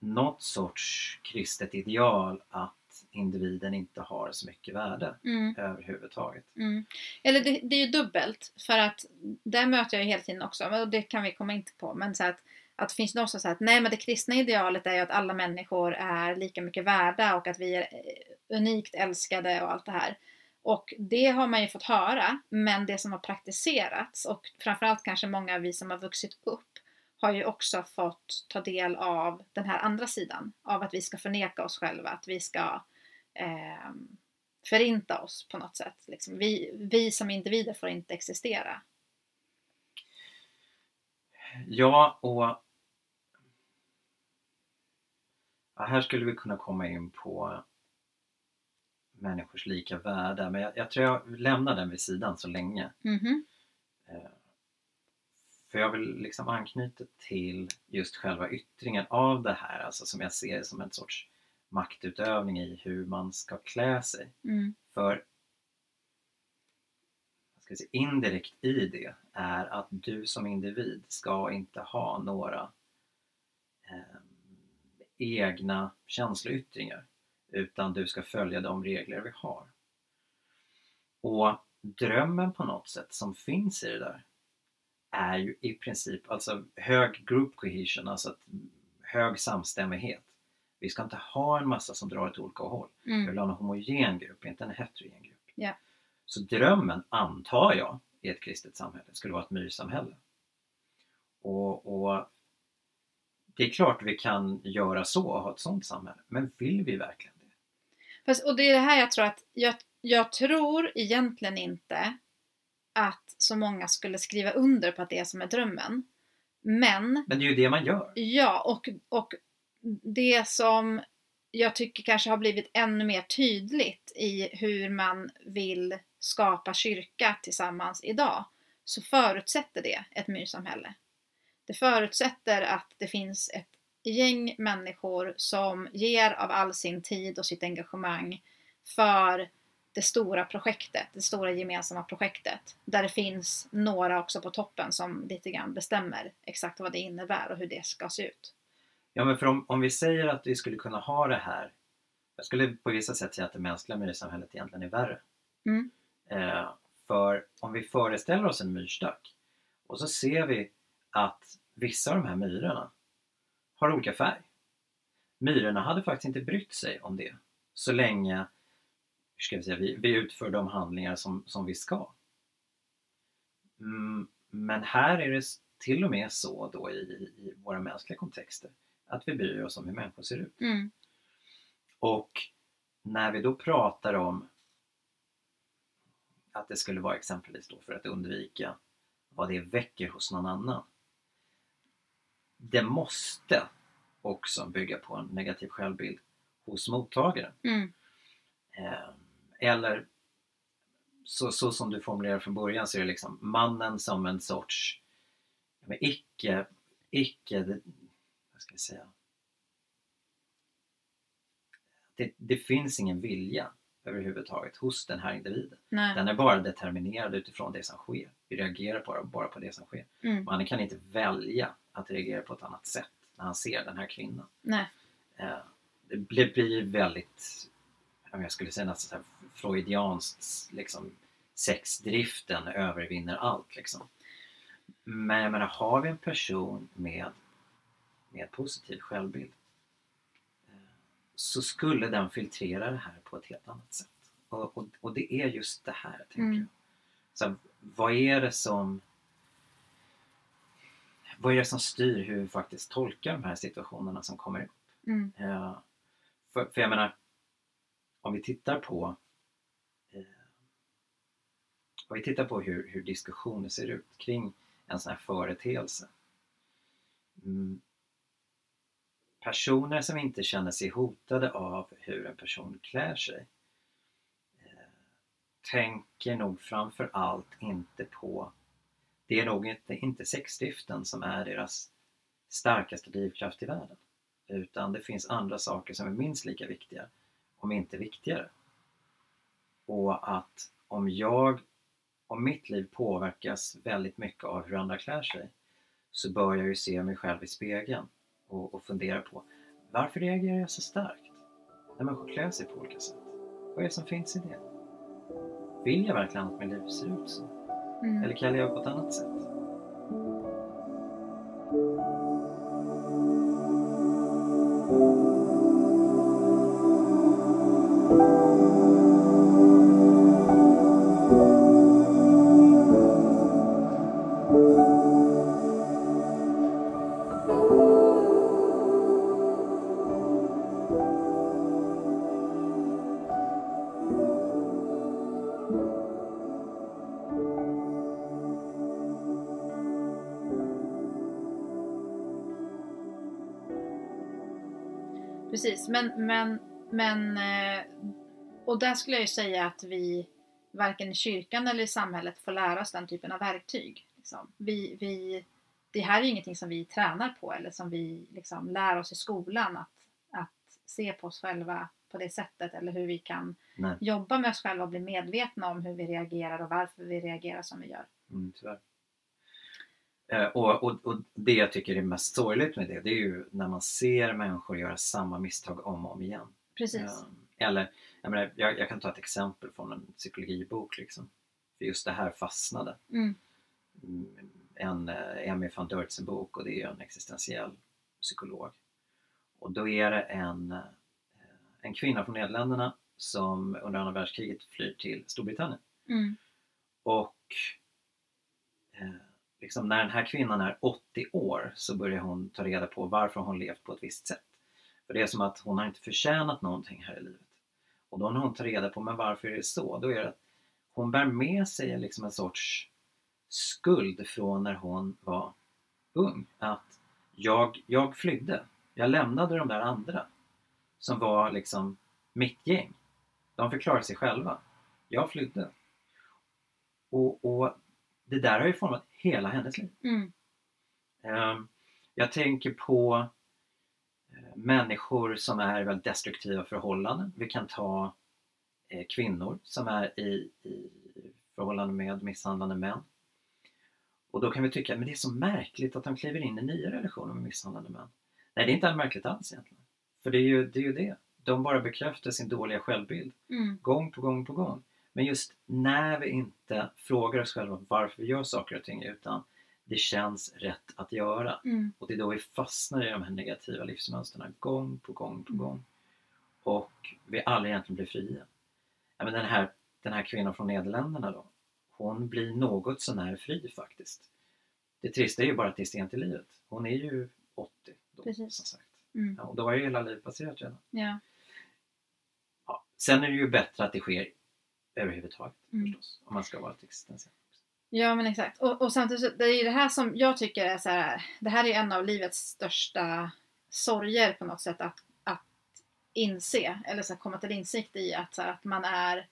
något sorts kristet ideal att individen inte har så mycket värde Mm. överhuvudtaget. Mm. Eller det, det är ju dubbelt för att där möter jag ju hela tiden också, och det kan vi komma in på, men så att, att det finns någon som säger att nej men det kristna idealet är ju att alla människor är lika mycket värda och att vi är eh, unikt älskade och allt det här. Och det har man ju fått höra, men det som har praktiserats och framförallt kanske många av vi som har vuxit upp har ju också fått ta del av den här andra sidan. Av att vi ska förneka oss själva, att vi ska eh, förinta oss på något sätt. Liksom. Vi, vi som individer får inte existera. Ja, och ja, här skulle vi kunna komma in på människors lika värde, men jag, jag tror jag lämnar den vid sidan så länge. Mhm. Eh, För jag vill liksom anknyta till just själva yttringen av det här, alltså som jag ser som en sorts maktutövning i hur man ska klä sig. Mm. För ska säga, indirekt i det är att du som individ ska inte ha några eh, egna känsloyttringar utan du ska följa de regler vi har. Och drömmen på något sätt som finns i det där är ju i princip alltså hög group cohesion, alltså att hög samstämmighet. Vi ska inte ha en massa som drar åt olika håll. Vi Mm. vill ha en homogen grupp, inte en heterogen grupp. Ja. Så drömmen, antar jag, i ett kristet samhälle skulle vara ett myrsamhälle. Och, och det är klart vi kan göra så och ha ett sådant samhälle, men vill vi verkligen det? Fast, och det är det här jag tror att, jag, jag tror egentligen inte att så många skulle skriva under på att det är som är drömmen. Men, Men det är ju det man gör. ja, och, och det som jag tycker kanske har blivit ännu mer tydligt i hur man vill skapa kyrka tillsammans idag, så förutsätter det ett myrsamhälle. Det förutsätter att det finns ett gäng människor som ger av all sin tid och sitt engagemang för det stora projektet, det stora gemensamma projektet. Där det finns några också på toppen som lite grann bestämmer exakt vad det innebär och hur det ska se ut. Ja, men för om, om vi säger att vi skulle kunna ha det här. Jag skulle på vissa sätt säga att det mänskliga myrsamhället egentligen är värre. Mm. Eh, för om vi föreställer oss en myrstack och så ser vi att vissa av de här myrorna har olika färg. Myrorna hade faktiskt inte brytt sig om det så länge ska vi, säga, vi, vi utför de handlingar som, som vi ska. Mm, men här är det till och med så då i, i våra mänskliga kontexter att vi bryr oss om hur människor ser ut. Mm. Och när vi då pratar om att det skulle vara exempelvis då för att undvika vad det väcker hos någon annan. Det måste också bygga på en negativ självbild hos mottagaren. Mm. Eh, eller så, så som du formulerar från början så är det liksom mannen som en sorts men icke, icke, vad ska jag säga? Det, det finns ingen vilja överhuvudtaget hos den här individen. Nej. Den är bara determinerad utifrån det som sker. Vi reagerar bara, bara på det som sker. Mm. Mannen kan inte välja att reagera på ett annat sätt när han ser den här kvinnan. Nej. Eh, det blir, väldigt, jag skulle säga nästan så här freudianskt, liksom sexdriften övervinner allt liksom. Men jag menar, har vi en person med, med positiv självbild eh, så skulle den filtrera det här på ett helt annat sätt. Och, och, och det är just det här, tänker Mm. jag. Så vad är det som vad är det som styr hur vi faktiskt tolkar de här situationerna som kommer upp? Mm. Eh, för, för jag menar, om vi tittar på eh, om vi tittar på hur, hur diskussioner ser ut kring en sån här företeelse. Mm, personer som inte känner sig hotade av hur en person klär sig eh, tänker nog framför allt inte på det är nog inte, inte sexdriften som är deras starkaste drivkraft i världen. Utan det finns andra saker som är minst lika viktiga, om inte viktigare. Och att om jag, om mitt liv påverkas väldigt mycket av hur andra klär sig, så bör jag ju se mig själv i spegeln och, och fundera på varför reagerar jag så starkt när människor klär sig på olika sätt? Vad är det som finns i det? Vill jag verkligen att mitt liv ser ut så? Mm. Eller kan jag leva på ett annat sätt? Precis, men, men, men eh, och där skulle jag ju säga att vi varken i kyrkan eller i samhället får lära oss den typen av verktyg. Liksom. Vi, vi, det här är ju ingenting som vi tränar på eller som vi liksom lär oss i skolan att, att se på oss själva på det sättet eller hur vi kan Nej. jobba med oss själva och bli medvetna om hur vi reagerar och varför vi reagerar som vi gör. Mm, tyvärr. Eh, och, och, och det jag tycker är mest sorgligt med det, det är ju när man ser människor göra samma misstag om och om igen. Precis. Eh, eller, jag, menar, jag, jag kan ta ett exempel från en psykologibok. Liksom. För just det här fastnade. Mm. Mm, En eh, Emmy van Dörtsen bok och det är ju en existentiell psykolog. Och då är det en, en kvinna från Nederländerna som under andra världskriget flyr till Storbritannien. Mm. Och eh, liksom när den här kvinnan är 80 år så börjar hon ta reda på varför hon levt på ett visst sätt. För det är som att hon har inte förtjänat någonting här i livet. Och då när hon tar reda på men varför är det så, då är det att hon bär med sig liksom en sorts skuld från när hon var ung. Att jag, jag flydde. Jag lämnade de där andra som var liksom mitt gäng. De förklarade sig själva. Jag flydde. Och, och det där har ju format hela hennes liv. Mm. Ehm, Jag tänker på eh, människor som är väldigt destruktiva förhållanden. Vi kan ta eh, kvinnor som är i, i förhållande med misshandlande män. Och då kan vi tycka att det är så märkligt att de kliver in i nya relationer med misshandlande män. Nej, det är inte märkligt alls egentligen. För det är ju det. Är ju det. De bara bekräftar sin dåliga självbild Mm. gång på gång på gång. Men just när vi inte frågar oss själva varför vi gör saker och ting utan det känns rätt att göra. Mm. Och det är då vi fastnar i de här negativa livsmönstren gång på gång på gång. Och vi aldrig egentligen blir fria. Ja, men den, här, den här kvinnan från Nederländerna då, hon blir något sånär fri faktiskt. Det trista är ju bara att det är sent i livet. Hon är ju 80 då, Precis. som sagt. Mm. Ja, och då har ju hela livet passerat redan. Ja. Ja. Sen är det ju bättre att det sker överhuvudtaget Mm. förstås. Om man ska vara ett existentiellt. Ja men exakt. Och, och samtidigt det är ju det här som jag tycker är så här. Det här är en av livets största sorger på något sätt att, att inse eller så här, komma till insikt i att, så här, att man är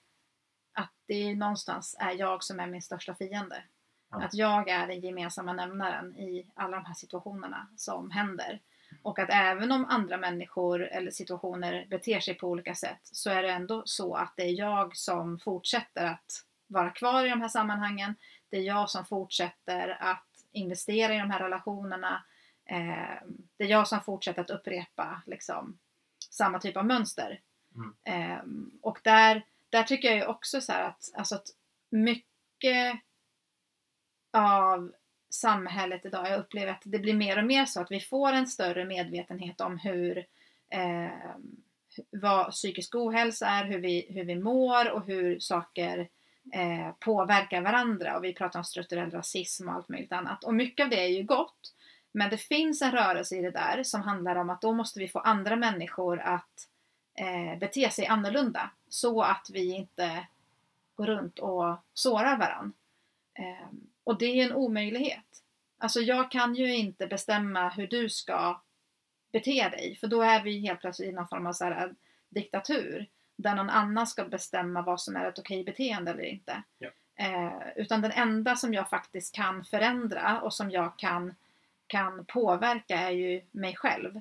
att det är någonstans är jag som är min största fiende. Ja. Att jag är den gemensamma nämnaren i alla de här situationerna som händer. Och att även om andra människor eller situationer beter sig på olika sätt så är det ändå så att det är jag som fortsätter att vara kvar i de här sammanhangen. Det är jag som fortsätter att investera i de här relationerna. Eh, det är jag som fortsätter att upprepa liksom, samma typ av mönster. Mm. Eh, och där, där tycker jag ju också så att, alltså att mycket av samhället idag, jag upplever att det blir mer och mer så att vi får en större medvetenhet om hur eh, vad psykisk ohälsa är, hur vi, hur vi mår och hur saker eh, påverkar varandra. Och vi pratar om strukturell rasism och allt möjligt annat. Och mycket av det är ju gott. Men det finns en rörelse i det där som handlar om att då måste vi få andra människor att eh, bete sig annorlunda. Så att vi inte går runt och sårar varandra. Eh, och det är en omöjlighet. Alltså jag kan ju inte bestämma hur du ska bete dig. För då är vi helt plötsligt i någon form av så här, diktatur. Där någon annan ska bestämma vad som är ett okej beteende eller inte. Ja. Eh, utan den enda som jag faktiskt kan förändra och som jag kan, kan påverka är ju mig själv.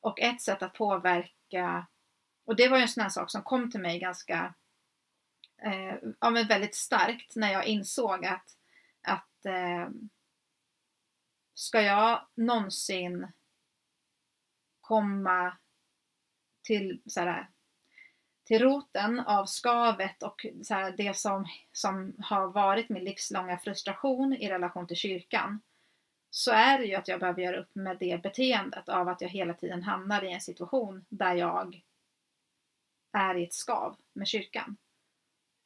Och ett sätt att påverka, och det var ju en sån här sak som kom till mig ganska eh, ja, men väldigt starkt när jag insåg att, att eh, ska jag någonsin komma till, så här, till roten av skavet och så här, det som, som har varit min livslånga frustration i relation till kyrkan så är det ju att jag behöver göra upp med det beteendet av att jag hela tiden hamnar i en situation där jag är i ett skav med kyrkan.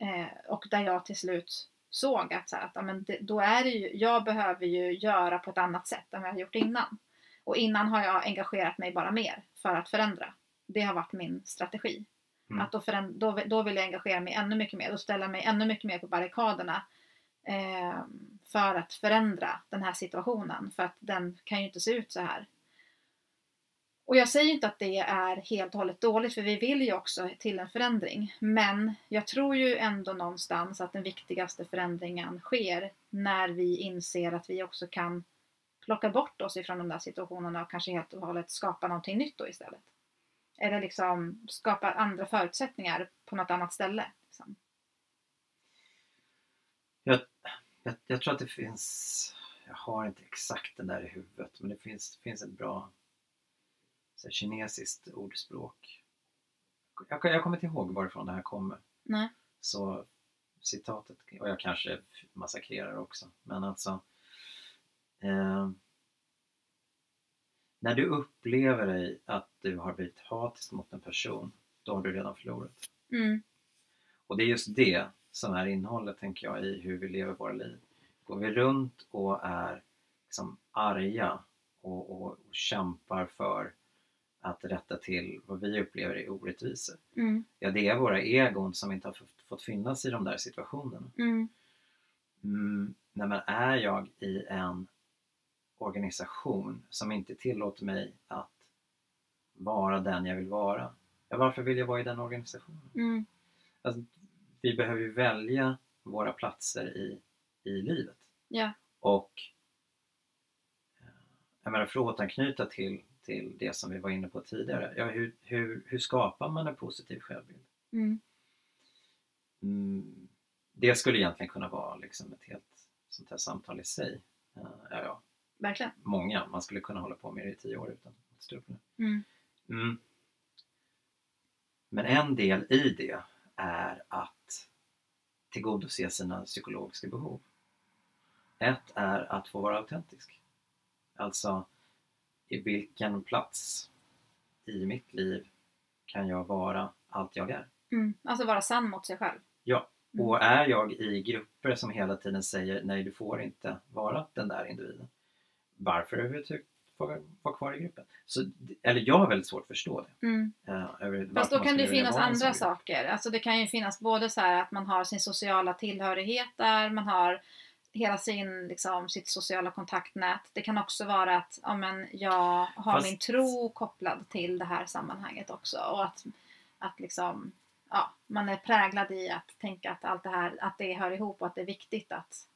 Eh, och där jag till slut såg att, så här, att ja, men det, då är det ju, jag behöver ju göra på ett annat sätt än vad jag har gjort innan. Och innan har jag engagerat mig bara mer för att förändra. Det har varit min strategi. Mm. Att då, föränd- då, då vill jag engagera mig ännu mycket mer och ställa mig ännu mycket mer på barrikaderna eh, för att förändra den här situationen. För att den kan ju inte se ut så här. Och jag säger inte att det är helt och hållet dåligt för vi vill ju också till en förändring. Men jag tror ju ändå någonstans att den viktigaste förändringen sker när vi inser att vi också kan plocka bort oss ifrån de där situationerna och kanske helt och hållet skapa någonting nytt då istället. Eller liksom skapa andra förutsättningar på något annat ställe. Liksom. Jag, jag, jag tror att det finns, jag har inte exakt den där i huvudet, men det finns, finns ett bra så kinesiskt ordspråk. Jag, jag kommer inte ihåg varifrån det här kommer. Nej. Så citatet, och jag kanske massakrerar också, men alltså eh, När du upplever dig att du har blivit hatisk mot en person, då har du redan förlorat. Mm. Och det är just det som är innehållet, tänker jag, i hur vi lever våra liv. Går vi runt och är liksom arga och, och, och kämpar för att rätta till vad vi upplever är orättvisor. Mm. Ja, det är våra egon som inte har fått, finnas i de där situationerna. Mm. Mm, nej, men är jag i en organisation som inte tillåter mig att vara den jag vill vara. Ja, varför vill jag vara i den organisationen? Mm. Alltså, vi behöver ju välja våra platser i, i livet. Ja. Och eh, jag menar, för att återanknyta till, till det som vi var inne på tidigare. Ja, hur, hur, hur skapar man en positiv självbild? Mm. Mm, det skulle egentligen kunna vara liksom ett helt sånt här samtal i sig. Eh, Ja, ja, Verkligen. många. Man skulle kunna hålla på med det i tio år utan att stå upp. Mm. Mm. Men en del i det är att tillgodose sina psykologiska behov. Ett är att få vara autentisk. Alltså, i vilken plats i mitt liv kan jag vara allt jag är? Mm. Alltså vara sann mot sig själv. Ja, Mm. och är jag i grupper som hela tiden säger nej, du får inte vara den där individen. Varför överhuvudtaget får vara kvar i gruppen? Så, eller jag har väldigt svårt att förstå det. Mm. eh, Fast då kan det finnas andra saker. Alltså det kan ju finnas både så här att man har sin sociala tillhörighet där, man har hela sin, liksom, sitt sociala kontaktnät. Det kan också vara att ja, men jag har Fast- min tro kopplad till det här sammanhanget också. Och att, att liksom, ja, man är präglad i att tänka att allt det här att det hör ihop och att det är viktigt att,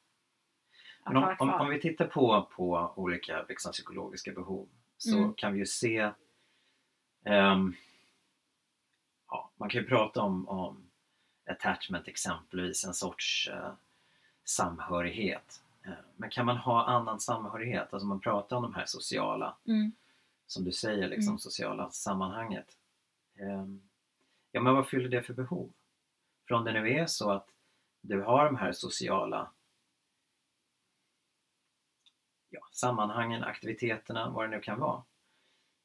att om, om, om vi tittar på, på olika liksom, psykologiska behov så Mm. kan vi ju se ehm, ja, Man kan ju prata om, om attachment exempelvis, en sorts eh, samhörighet. Eh, men kan man ha annan samhörighet? Alltså man pratar om de här sociala, Mm. som du säger, liksom, Mm. sociala sammanhanget. Ehm, ja men vad fyller det för behov? För om det nu är så att du har de här sociala ja, sammanhangen, aktiviteterna, vad det nu kan vara.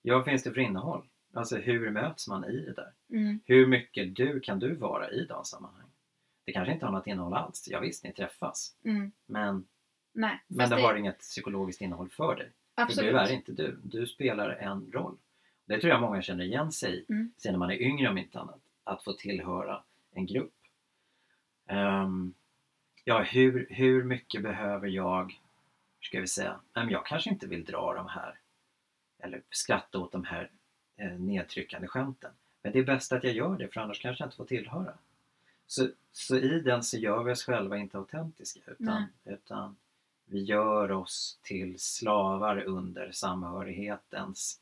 Ja, vad finns det för innehåll? Alltså hur möts man i det där? Mm. Hur mycket du kan du vara i de sammanhangen? Det kanske inte har något innehåll alls. Ja, visst, ni träffas. Mm. Men, Nej, men fast det har inget psykologiskt innehåll för dig. För absolut. du är inte du. Du spelar en roll. Det tror jag många känner igen sig i, Mm. sen när man är yngre om inte annat. Att få tillhöra en grupp. Ehm, ja, hur, hur mycket behöver jag, ska vi säga, men jag kanske inte vill dra de här eller skratta åt de här eh, nedtryckande skämten. Men det är bäst att jag gör det för annars kanske jag inte får tillhöra. Så, så i den så gör vi oss själva inte autentiska utan, utan vi gör oss till slavar under samhörighetens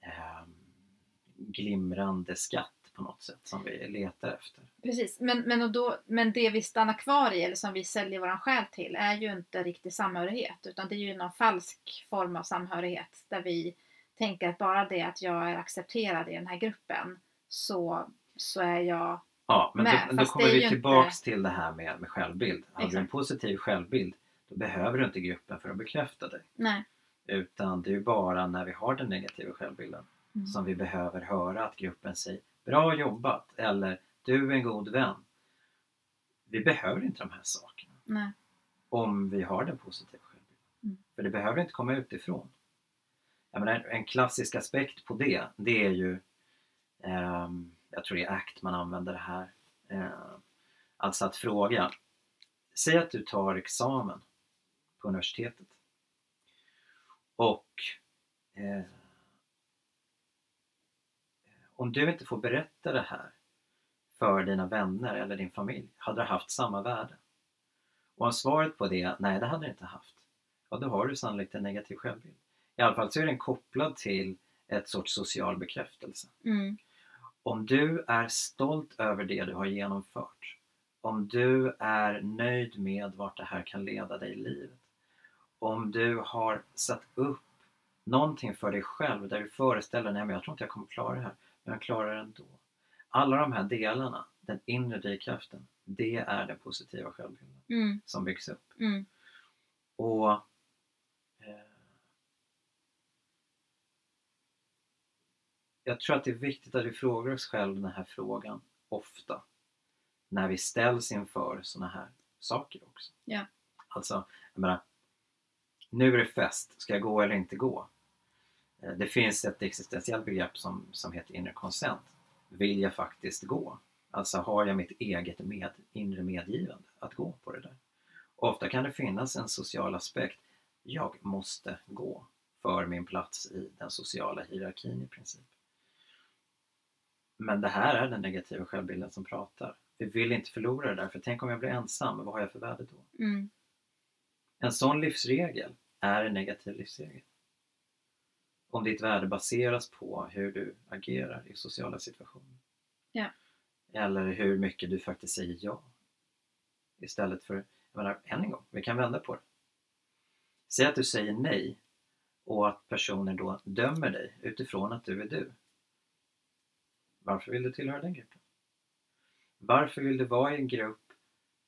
eh, glimrande skatt på något sätt som vi letar efter. Precis, men, men, och då, men det vi stannar kvar i eller som vi säljer våran själ till är ju inte riktig samhörighet utan det är ju någon falsk form av samhörighet där vi tänker att bara det att jag är accepterad i den här gruppen så, så är jag Ja, men med, då, då kommer vi tillbaks till det här med, med självbild. Har du en positiv självbild då behöver du inte gruppen för att bekräfta dig. Nej. Utan det är ju bara när vi har den negativa självbilden Mm. som vi behöver höra att gruppen säger Bra jobbat! eller Du är en god vän. Vi behöver inte de här sakerna Nej. om vi har den positiva självbilden. Mm. För det behöver inte komma utifrån. Jag menar, en klassisk aspekt på det, det är ju ehm, jag tror det är ACT man använder det här. Eh, alltså att fråga. Säg att du tar examen på universitetet. Och eh, om du inte får berätta det här för dina vänner eller din familj, hade det haft samma värde? Och om svaret på det är nej, det hade det inte haft. Ja, då har du sannolikt en negativ självbild. I alla fall så är den kopplad till ett sorts social bekräftelse. Mm. Om du är stolt över det du har genomfört, om du är nöjd med vart det här kan leda dig i livet, om du har satt upp någonting för dig själv där du föreställer dig, men jag tror inte jag kommer klara det här, men jag klarar det ändå. Alla de här delarna, den inre drivkraften, det är den positiva självbilden Mm. som byggs upp. Mm. Och Jag tror att det är viktigt att vi frågar oss själva den här frågan ofta när vi ställs inför sådana här saker också. Ja. Alltså, jag menar, nu är det fest, ska jag gå eller inte gå? Eh, Det finns ett existentiellt begrepp som, som heter inre consent. Vill jag faktiskt gå? Alltså har jag mitt eget med, inre medgivande att gå på det där? Ofta kan det finnas en social aspekt. Jag måste gå för min plats i den sociala hierarkin i princip. Men det här är den negativa självbilden som pratar. Vi vill inte förlora det där, för tänk om jag blir ensam, vad har jag för värde då? Mm. En sån livsregel är en negativ livsregel. Om ditt värde baseras på hur du agerar i sociala situationer. Ja. Eller hur mycket du faktiskt säger ja. Istället för, jag menar, än en gång, vi kan vända på det. Säg att du säger nej och att personer då dömer dig utifrån att du är du. Varför vill du tillhöra den gruppen? Varför vill du vara i en grupp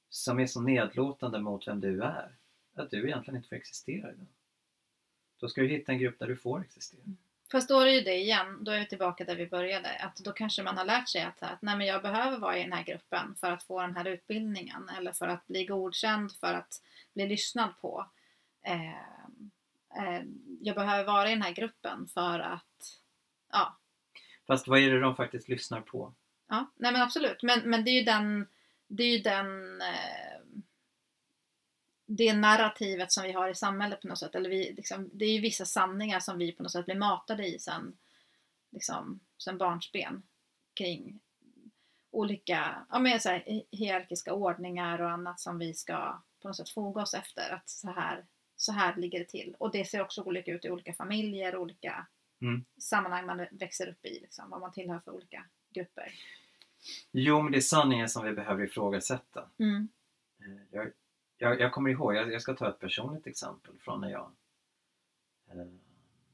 som är så nedlåtande mot vem du är? Att du egentligen inte får existera i den. Då ska du hitta en grupp där du får existera. Mm. Fast då är det ju det igen, då är vi tillbaka där vi började. Att då kanske man har lärt sig att, att nej, men jag behöver vara i den här gruppen för att få den här utbildningen. Eller för att bli godkänd, för att bli lyssnad på. Eh, eh, jag behöver vara i den här gruppen för att, ja, Fast vad är det de faktiskt lyssnar på? Ja, nej men absolut. Men, men det är ju den, det är ju den eh, det narrativet som vi har i samhället på något sätt. Eller vi, liksom, det är ju vissa sanningar som vi på något sätt blir matade i sen, liksom, sen barnsben kring olika ja, men så här, hierarkiska ordningar och annat som vi ska på något sätt foga oss efter. Att så här, så här ligger det till. Och det ser också olika ut i olika familjer, olika Mm. sammanhang man växer upp i. Liksom, vad man tillhör för olika grupper. Jo, men det är sanningen som vi behöver ifrågasätta. Mm. Eh, Jag, jag, jag kommer ihåg, jag, jag ska ta ett personligt exempel från när jag eh,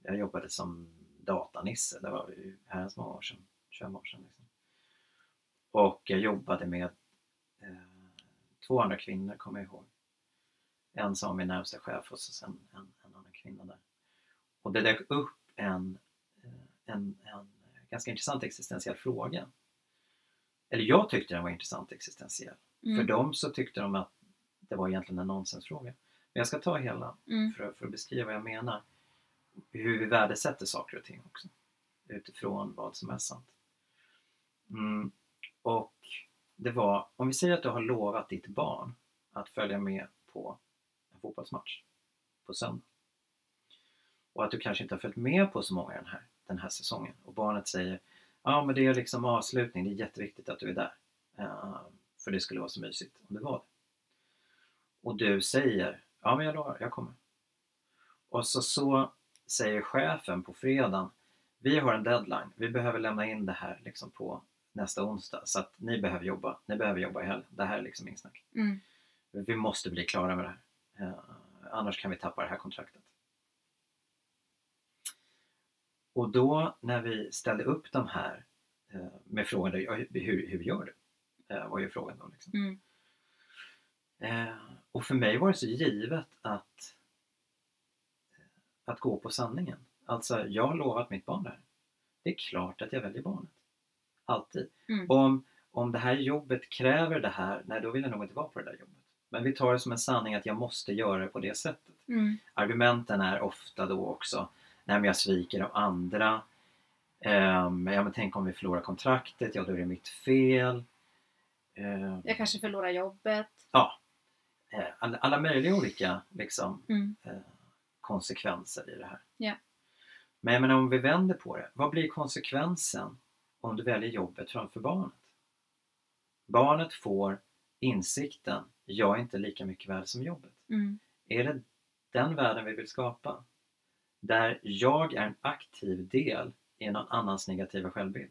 jag jobbade som datanisse, det var ju herrans många år sedan, 25 år sedan. Liksom. Och jag jobbade med eh, två andra kvinnor, kommer jag ihåg. En som var min närmsta chef och så sen en, en annan kvinna där. Och det dök upp en, eh, en, en ganska intressant existentiell fråga. Eller jag tyckte den var intressant existentiell. Mm. För dem så tyckte de att det var egentligen en nonsensfråga. Men jag ska ta hela Mm. för, för att beskriva vad jag menar. Hur vi värdesätter saker och ting också. Utifrån vad som är sant. Mm. Och det var, om vi säger att du har lovat ditt barn att följa med på en fotbollsmatch på söndag. Och att du kanske inte har följt med på så många den här, den här säsongen. Och barnet säger Ja men det är liksom avslutning, det är jätteviktigt att du är där. Eh, för det skulle vara så mysigt om det var det. Och du säger Ja men jag lovar, jag kommer. Och så, så säger chefen på fredagen Vi har en deadline, vi behöver lämna in det här liksom på nästa onsdag så att ni behöver jobba, ni behöver jobba i helgen. Det här är liksom inget snack. Mm. Vi måste bli klara med det här. Eh, annars kan vi tappa det här kontraktet. Och då när vi ställde upp de här eh, med frågan hur, hur gör du? Eh, var ju frågan då. Liksom. Mm. Eh, och för mig var det så givet att, att gå på sanningen. Alltså, jag har lovat mitt barn det här. Det är klart att jag väljer barnet. Alltid. Mm. Om, om det här jobbet kräver det här, nej då vill jag nog inte vara på det där jobbet. Men vi tar det som en sanning att jag måste göra det på det sättet. Mm. Argumenten är ofta då också, nej men jag sviker de andra. Ehm, ja men tänk om vi förlorar kontraktet, ja då är det mitt fel. Ehm, Jag kanske förlorar jobbet. ja, eh, alla, alla möjliga olika liksom, Mm. eh, konsekvenser i det här. Ja. Men menar, om vi vänder på det, vad blir konsekvensen om du väljer jobbet framför barnet? Barnet får insikten, jag är inte lika mycket värd som jobbet. Mm. Är det den världen vi vill skapa? Där jag är en aktiv del i någon annans negativa självbild.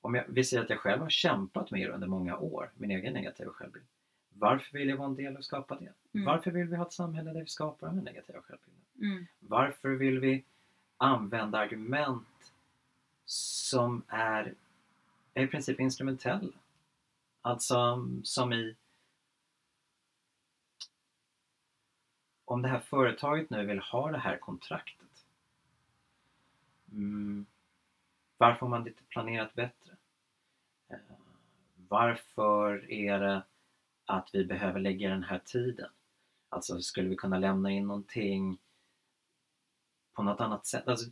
Om jag, vi säger att jag själv har kämpat med det under många år, min egen negativa självbild. Varför vill jag vara en del och skapa det? Mm. Varför vill vi ha ett samhälle där vi skapar den negativa självbilden? Mm. Varför vill vi använda argument som är, är i princip instrumentella? Alltså som i om det här företaget nu vill ha det här kontraktet. Mm, varför har man inte planerat bättre? Eh, varför är det att vi behöver lägga den här tiden? Alltså skulle vi kunna lämna in någonting på något annat sätt? Alltså,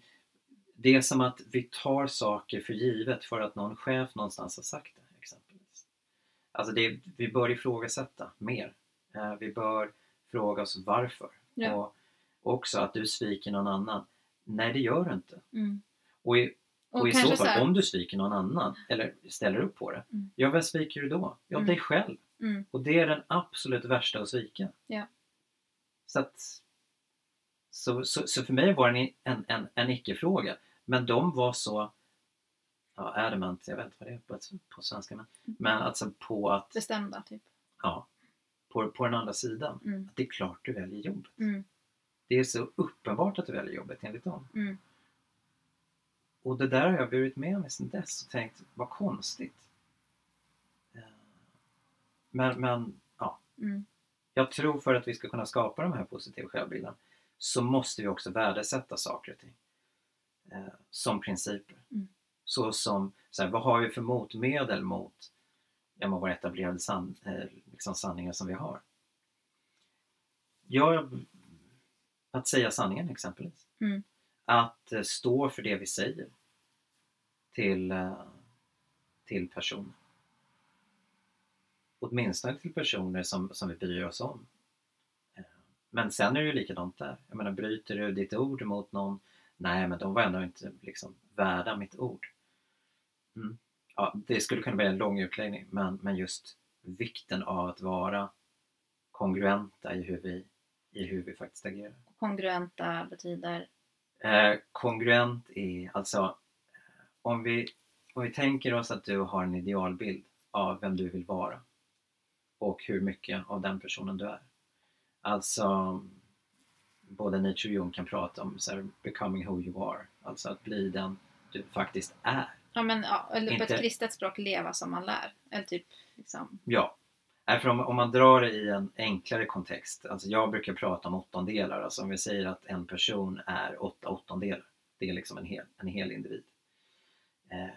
det är som att vi tar saker för givet för att någon chef någonstans har sagt det. exempelvis. Alltså det, vi bör ifrågasätta mer. Eh, vi bör fråga oss varför. Ja. Och också att du sviker någon annan. Nej, det gör du inte. Mm. Och i, Och, och i så fall, så om du sviker någon annan eller ställer upp på det, Mm. ja, vem sviker du då? Ja, Mm. dig själv. mm, Och det är den absolut värsta att svika. Ja. Så, att, så, så, så för mig var det en, en, en, icke-fråga. Men de var så ja, adamant, jag vet inte vad det är på, på svenska, men, Mm. men alltså på att, bestämda typ. ja, på, på den andra sidan, Mm. att det är klart du väljer jobbet. Det är så uppenbart att du väljer jobbet enligt dem. Mm. Och det där har jag burit med mig sedan dess och tänkt, vad konstigt. Eh, Men, men ja, Mm. jag tror för att vi ska kunna skapa de här positiva självbilden så måste vi också värdesätta saker och ting. Eh, som principer. Mm. Så som, så här, vad har vi för motmedel mot ja, våra etablerade san, eh, liksom sanningar som vi har? Ja, att säga sanningen exempelvis. Mm. Att eh, stå för det vi säger till, eh, till personer. Åtminstone till personer som, som vi bryr oss om. Eh, Men sen är det ju likadant där. Jag menar, bryter du ditt ord mot någon? Nej, men de var ändå inte liksom värda mitt ord. Mm. Ja, det skulle kunna bli en lång utläggning, men, men just vikten av att vara kongruenta i hur vi, i hur vi faktiskt agerar. Kongruenta betyder Eh, kongruent är alltså eh, om vi, om vi tänker oss att du har en idealbild av vem du vill vara och hur mycket av den personen du är. Alltså både Nietzsche och Jung kan prata om så här, becoming who you are, alltså att bli den du faktiskt är. Ja men ja, eller på Inte- ett kristet språk leva som man lär. Eller typ liksom. Ja. Nej, för om, om man drar det i en enklare kontext, alltså jag brukar prata om åttondelar, alltså om vi säger att en person är åtta åttondelar, det är liksom en hel, en hel individ. Eh,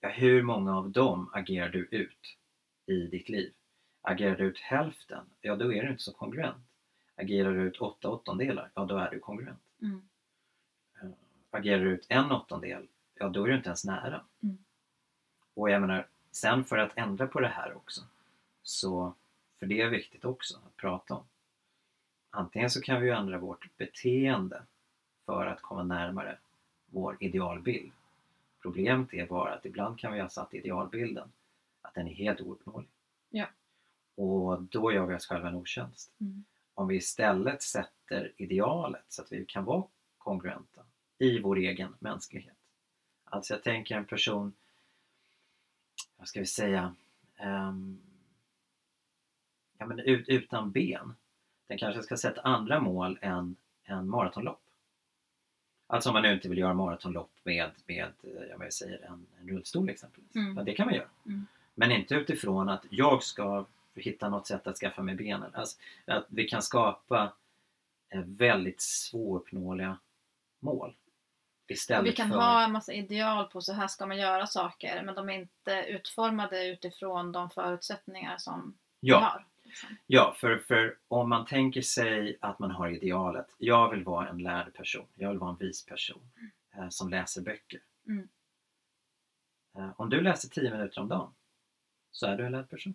ja, hur många av dem agerar du ut i ditt liv? Agerar du ut hälften, ja då är du inte så kongruent. Agerar du ut åtta åttondelar, ja då är du kongruent. Mm. Eh, agerar du ut en åttondel, ja då är du inte ens nära. Mm. Och jag menar, sen för att ändra på det här också, så, för det är viktigt också att prata om. Antingen så kan vi ju ändra vårt beteende för att komma närmare vår idealbild. Problemet är bara att ibland kan vi ha satt idealbilden att den är helt ouppnåelig. Ja. Och då gör vi oss själva en otjänst. Mm. Om vi istället sätter idealet så att vi kan vara kongruenta i vår egen mänsklighet. Alltså jag tänker en person, vad ska vi säga, ehm, ja, men ut, utan ben. Den kanske ska sätta andra mål än, än maratonlopp. Alltså om man nu inte vill göra maratonlopp med, med eh, jag säga en, en rullstol exempelvis. Mm. Ja, det kan man göra. Mm. Men inte utifrån att jag ska hitta något sätt att skaffa mig benen. Alltså, att vi kan skapa eh, väldigt svåruppnåeliga mål. Istället vi kan för... ha en massa ideal på så här ska man göra saker men de är inte utformade utifrån de förutsättningar som vi ja, har. Liksom. ja för, för om man tänker sig att man har idealet. Jag vill vara en lärd person. Jag vill vara en vis person eh, som läser böcker. Mm. Eh, om du läser 10 minuter om dagen så är du en lärd person.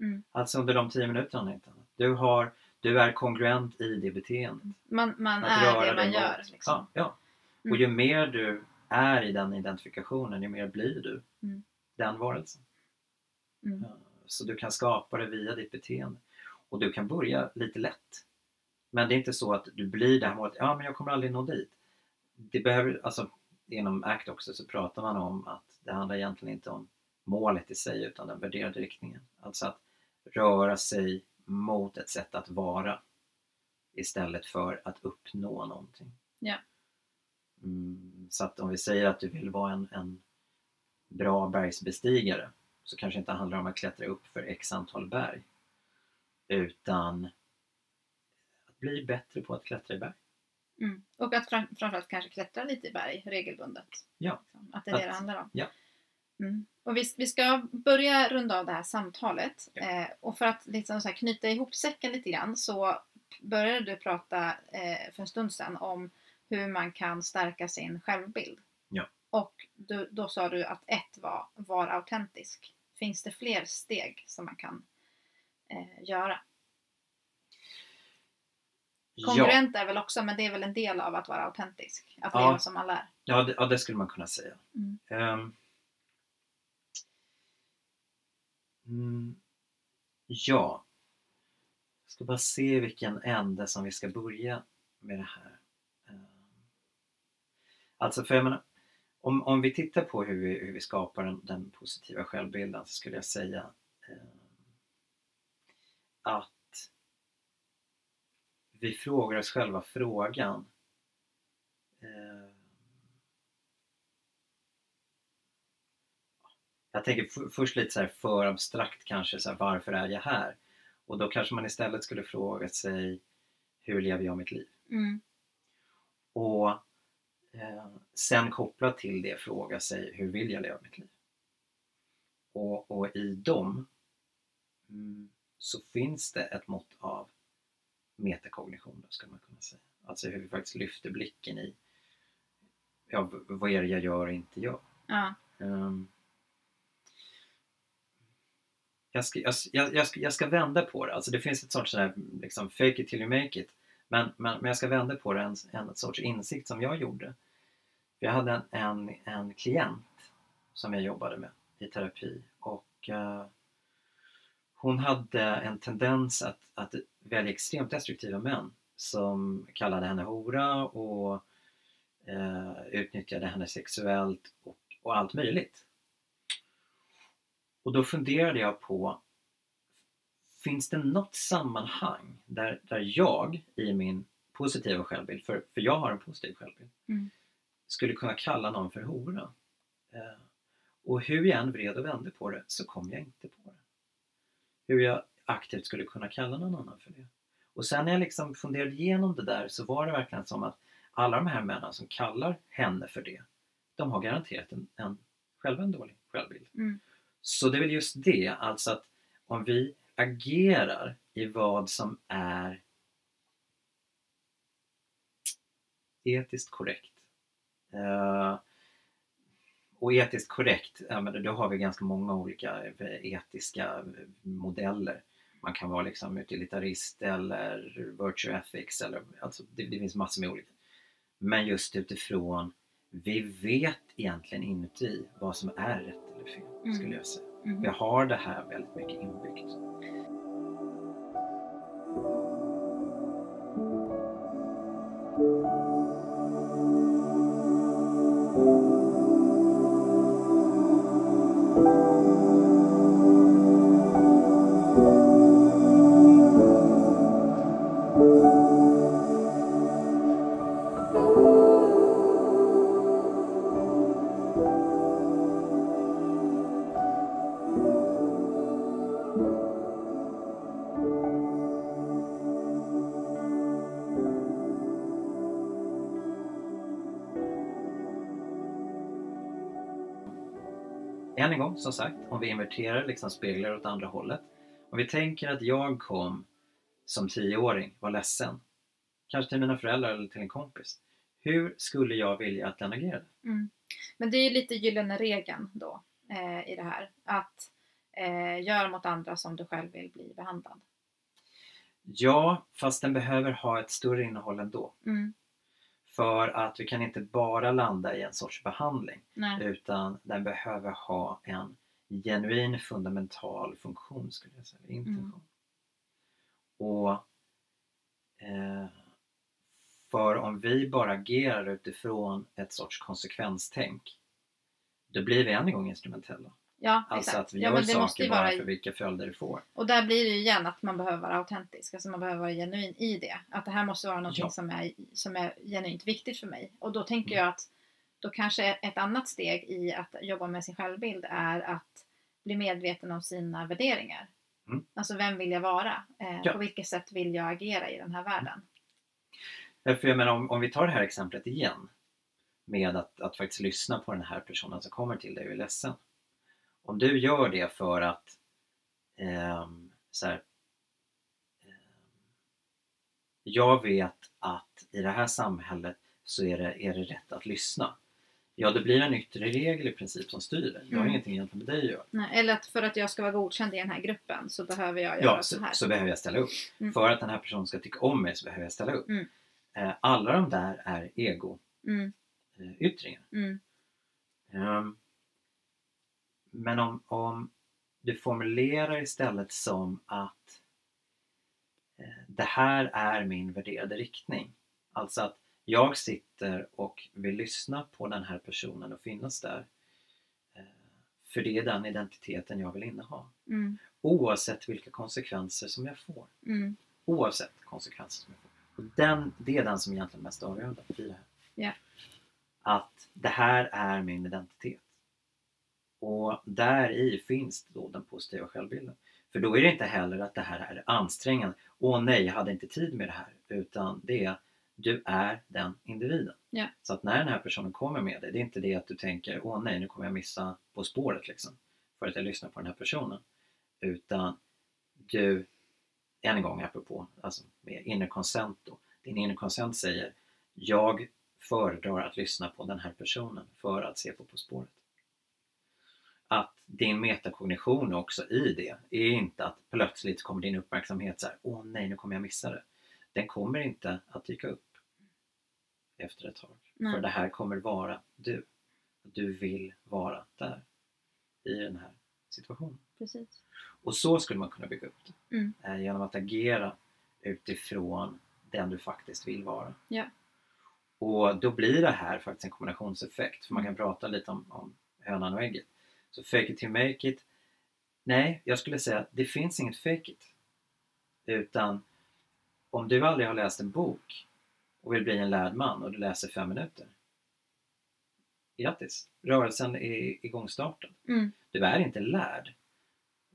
Mm. Alltså under de 10 minuterna. Du, har, du är kongruent i det beteendet. Man, man är det man gör. Liksom. Ja, ja. Och Mm. ju mer du är i den identifikationen, ju mer blir du Mm. den varelsen. Mm. Ja, Så du kan skapa det via ditt beteende. Och du kan börja lite lätt. Men det är inte så att du blir det här målet, ja men jag kommer aldrig nå dit. Det behöver, alltså, inom ACT också så pratar man om att det handlar egentligen inte om målet i sig utan den värderade riktningen. Alltså att röra sig mot ett sätt att vara istället för att uppnå någonting. Ja. Mm, så att om vi säger att du vill vara en, en bra bergsbestigare så kanske det inte handlar om att klättra upp för x antal berg utan att bli bättre på att klättra i berg. Mm. Och att fram, framförallt kanske klättra lite i berg regelbundet. Ja. Liksom. Att det är det Att- det handlar om. ja. Mm. Och vi, vi ska börja runda av det här samtalet. Ja. Eh, och för att liksom så knyta ihop säcken lite grann så började du prata eh, för en stund sedan om hur man kan stärka sin självbild. Ja. Och du, då sa du att ett var var autentisk. Finns det fler steg som man kan eh, göra? Ja, Konkurrent är väl också, men det är väl en del av att vara autentisk. Att Ja. leva som man lär. ja, det, ja, det skulle man kunna säga. Mm. Mm, ja. Jag ska bara se vilken ände som vi ska börja med det här. Ehm. Alltså för jag menar, om, om vi tittar på hur vi, hur vi skapar den, den positiva självbilden så skulle jag säga ehm, att vi frågar oss själva frågan ehm, Jag tänker först lite så här för abstrakt kanske, så här, varför är jag här? Och då kanske man istället skulle fråga sig hur lever jag mitt liv? Mm. Och eh, sen kopplat till det fråga sig hur vill jag leva mitt liv? Och, och i dem mm, så finns det ett mått av metakognition då, skulle man kunna säga. Alltså hur vi faktiskt lyfter blicken i ja, vad är det jag gör och inte gör. Ja. Ehm, jag, ska, jag, jag, ska, jag ska vända på det. Alltså det finns ett sorts sån här, liksom, fake it till you make it. Men, men, men jag ska vända på det, en, en sorts insikt som jag gjorde. Jag hade en, en, en klient som jag jobbade med i terapi och eh, hon hade en tendens att, att välja extremt destruktiva män som kallade henne hora och eh, utnyttjade henne sexuellt och, och allt möjligt. Och då funderade jag på Finns det något sammanhang där, där jag i min positiva självbild, för, för jag har en positiv självbild, Mm. skulle kunna kalla någon för hora? Eh, och hur jag än vred och vände på det så kom jag inte på det. Hur jag aktivt skulle kunna kalla någon annan för det. Och sen när jag liksom funderade igenom det där så var det verkligen som att alla de här männen som kallar henne för det, de har garanterat en, en själva en dålig självbild. Mm. Så det är väl just det, alltså att om vi agerar i vad som är etiskt korrekt. Eh, och etiskt korrekt, då har vi ganska många olika eh, etiska modeller. Man kan vara liksom utilitarist eller virtue ethics, eller, alltså det, det finns massor med olika. Men just utifrån, vi vet egentligen inuti vad som är rätt eller fel, Mm. skulle jag säga. Mm-hmm. Mm. Vi har det här väldigt mycket inbyggt. Som sagt, om vi inverterar liksom speglar åt andra hållet. Om vi tänker att jag kom som tioåring, var ledsen, kanske till mina föräldrar eller till en kompis. Hur skulle jag vilja att den agerade? Mm. Men det är ju lite gyllene regeln då eh, i det här. Att eh, gör mot andra som du själv vill bli behandlad. Ja, fast den behöver ha ett större innehåll ändå. Mm. För att vi kan inte bara landa i en sorts behandling Nej. utan den behöver ha en genuin fundamental funktion skulle jag säga, intention. Och eh, För om vi bara agerar utifrån ett sorts konsekvenstänk då blir vi än en gång instrumentella. Ja, Alltså exakt. att vi ja, gör saker bara vara, för vilka följder det får. Och där blir det ju igen att man behöver vara autentisk. Alltså man behöver vara genuin i det. Att det här måste vara något Ja. som, är, som är genuint viktigt för mig. Och då tänker Mm. jag att då kanske ett annat steg i att jobba med sin självbild är att bli medveten om sina värderingar. Mm. Alltså vem vill jag vara? Eh, Ja. På vilket sätt vill jag agera i den här världen? Därför jag menar, om, om vi tar det här exemplet igen med att, att faktiskt lyssna på den här personen som kommer till dig och är ledsen. Om du gör det för att ehm, så här, ehm, jag vet att i det här samhället så är det, är det rätt att lyssna. Ja, det blir en yttre regel i princip som styr det. Jag har Mm. ingenting egentligen med dig att göra. Nej, eller att för att jag ska vara godkänd i den här gruppen så behöver jag göra Ja, så så, här. så behöver jag ställa upp. Mm. För att den här personen ska tycka om mig så behöver jag ställa upp. Mm. Eh, Alla de där är ego-yttringar. Mm, mm, Ehm, Men om, om du formulerar istället som att eh, det här är min värderade riktning. Alltså att jag sitter och vill lyssna på den här personen och finnas där. Eh, För det är den identiteten jag vill inneha. mm, Oavsett vilka konsekvenser som jag får. mm, Oavsett konsekvenser som jag får. Och den, det är den som egentligen är mest avgörande i det här. Ja. Att det här är min identitet. Och där i finns då den positiva självbilden. För då är det inte heller att det här är ansträngande. Åh nej, jag hade inte tid med det här. Utan det är, du är den individen. Ja. Så att när den här personen kommer med dig, det är inte det att du tänker, åh nej, nu kommer jag missa På spåret liksom. För att jag lyssnar på den här personen. Utan du, än en gång apropå, alltså med inner consent då. Din inner consent säger, jag föredrar att lyssna på den här personen för att se på På spåret. Din metakognition också i det är inte att plötsligt kommer din uppmärksamhet så här, åh nej, nu kommer jag missa det. Den kommer inte att dyka upp efter ett tag. Nej. För det här kommer vara du. Du vill vara där i den här situationen. precis. Och så skulle man kunna bygga upp det. Mm. Eh, Genom att agera utifrån den du faktiskt vill vara. Ja. Och då blir det här faktiskt en kombinationseffekt. För man kan prata lite om, om hönan och ägget. Så fake it till make it. Nej, jag skulle säga att det finns inget fake it. Utan om du aldrig har läst en bok och vill bli en lärd man och du läser fem minuter. Grattis! Rörelsen är igångstartad. Mm, Du är inte lärd.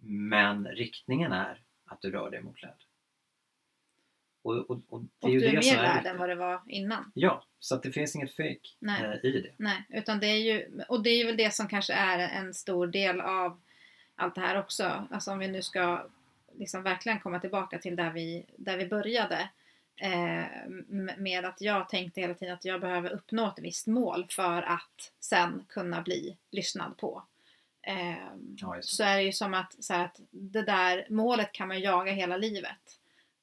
Men riktningen är att du rör dig mot lärd. Och, och, och det och är du är mer viktigt. än vad det var innan. Ja, så att det finns inget fake Nej. eh, i det. Nej, utan det är ju, och det är väl det som kanske är en stor del av allt det här också. Alltså om vi nu ska liksom verkligen komma tillbaka till där vi, där vi började. Eh, med att jag tänkte hela tiden att jag behöver uppnå ett visst mål för att sen kunna bli lyssnad på. Eh, Ja, så är det ju som att, så att det där målet kan man jaga hela livet.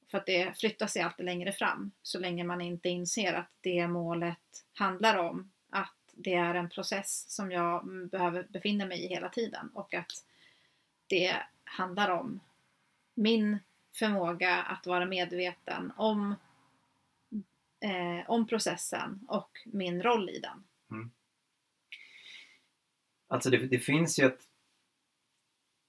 För att det flyttar sig alltid längre fram så länge man inte inser att det målet handlar om att det är en process som jag behöver befinna mig i hela tiden och att det handlar om min förmåga att vara medveten om, eh, om processen och min roll i den. Mm. Alltså det, det finns ju ett...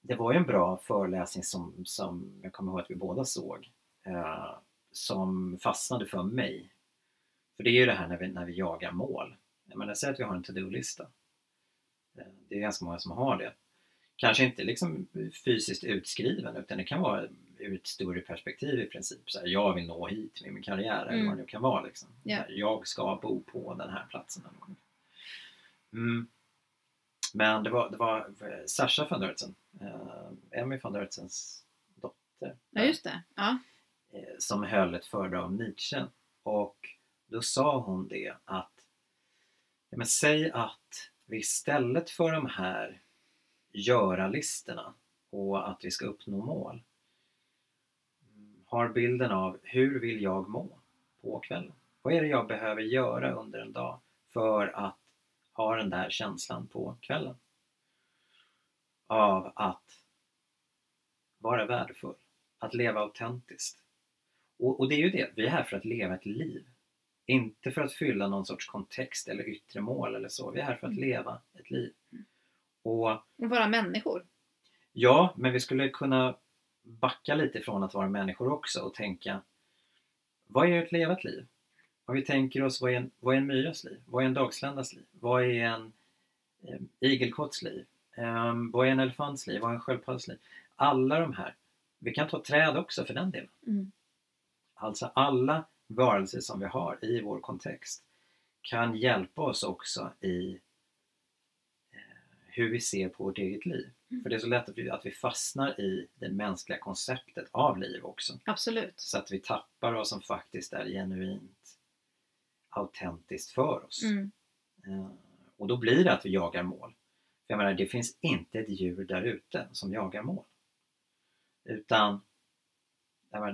Det var ju en bra föreläsning som, som jag kommer ihåg att vi båda såg. Eh, som fastnade för mig. För det är ju det här när vi, när vi jagar mål. Jag menar, säg att vi har en to-do-lista. Eh, det är ganska många som har det. Kanske inte liksom fysiskt utskriven utan det kan vara ur ett större perspektiv i princip. Så här, jag vill nå hit med min karriär eller Mm. vad det nu kan vara. Liksom. Så här, Jag ska bo på den här platsen. eller. Mm. Men det var, det var eh, Sasha van Dertsen, eh, Emmy van Dertsens dotter, Ja, just det. Ja. Eh, som höll ett föredrag om Nietzsche. Och då sa hon det att ja, men säg att vi istället för de här göra-listorna och att vi ska uppnå mål har bilden av hur vill jag må på kvällen? Vad är det jag behöver göra under en dag för att ha den där känslan på kvällen? Av att vara värdefull, att leva autentiskt. Och, och det är ju det, vi är här för att leva ett liv. Inte för att fylla någon sorts kontext eller yttre mål eller så. Vi är här för att Mm. leva ett liv. Och Och vara människor. ja, men vi skulle kunna backa lite från att vara människor också och tänka vad är ett levat liv? Om vi tänker oss vad är en, vad är en myras liv? Vad är en dagsländas liv? Vad är en eh, igelkotts liv? Ehm, vad är en elefants liv? Vad är en sköldpaddas liv? Alla de här. Vi kan ta träd också för den delen. Mm. Alltså alla varelser som vi har i vår kontext kan hjälpa oss också i eh, hur vi ser på vårt eget liv. Mm. För det är så lätt att vi, att vi fastnar i det mänskliga konceptet av liv också. Absolut. Så att vi tappar vad som faktiskt är genuint autentiskt för oss. Mm. Eh, Och då blir det att vi jagar mål. För jag menar, det finns inte ett djur där ute som jagar mål. Utan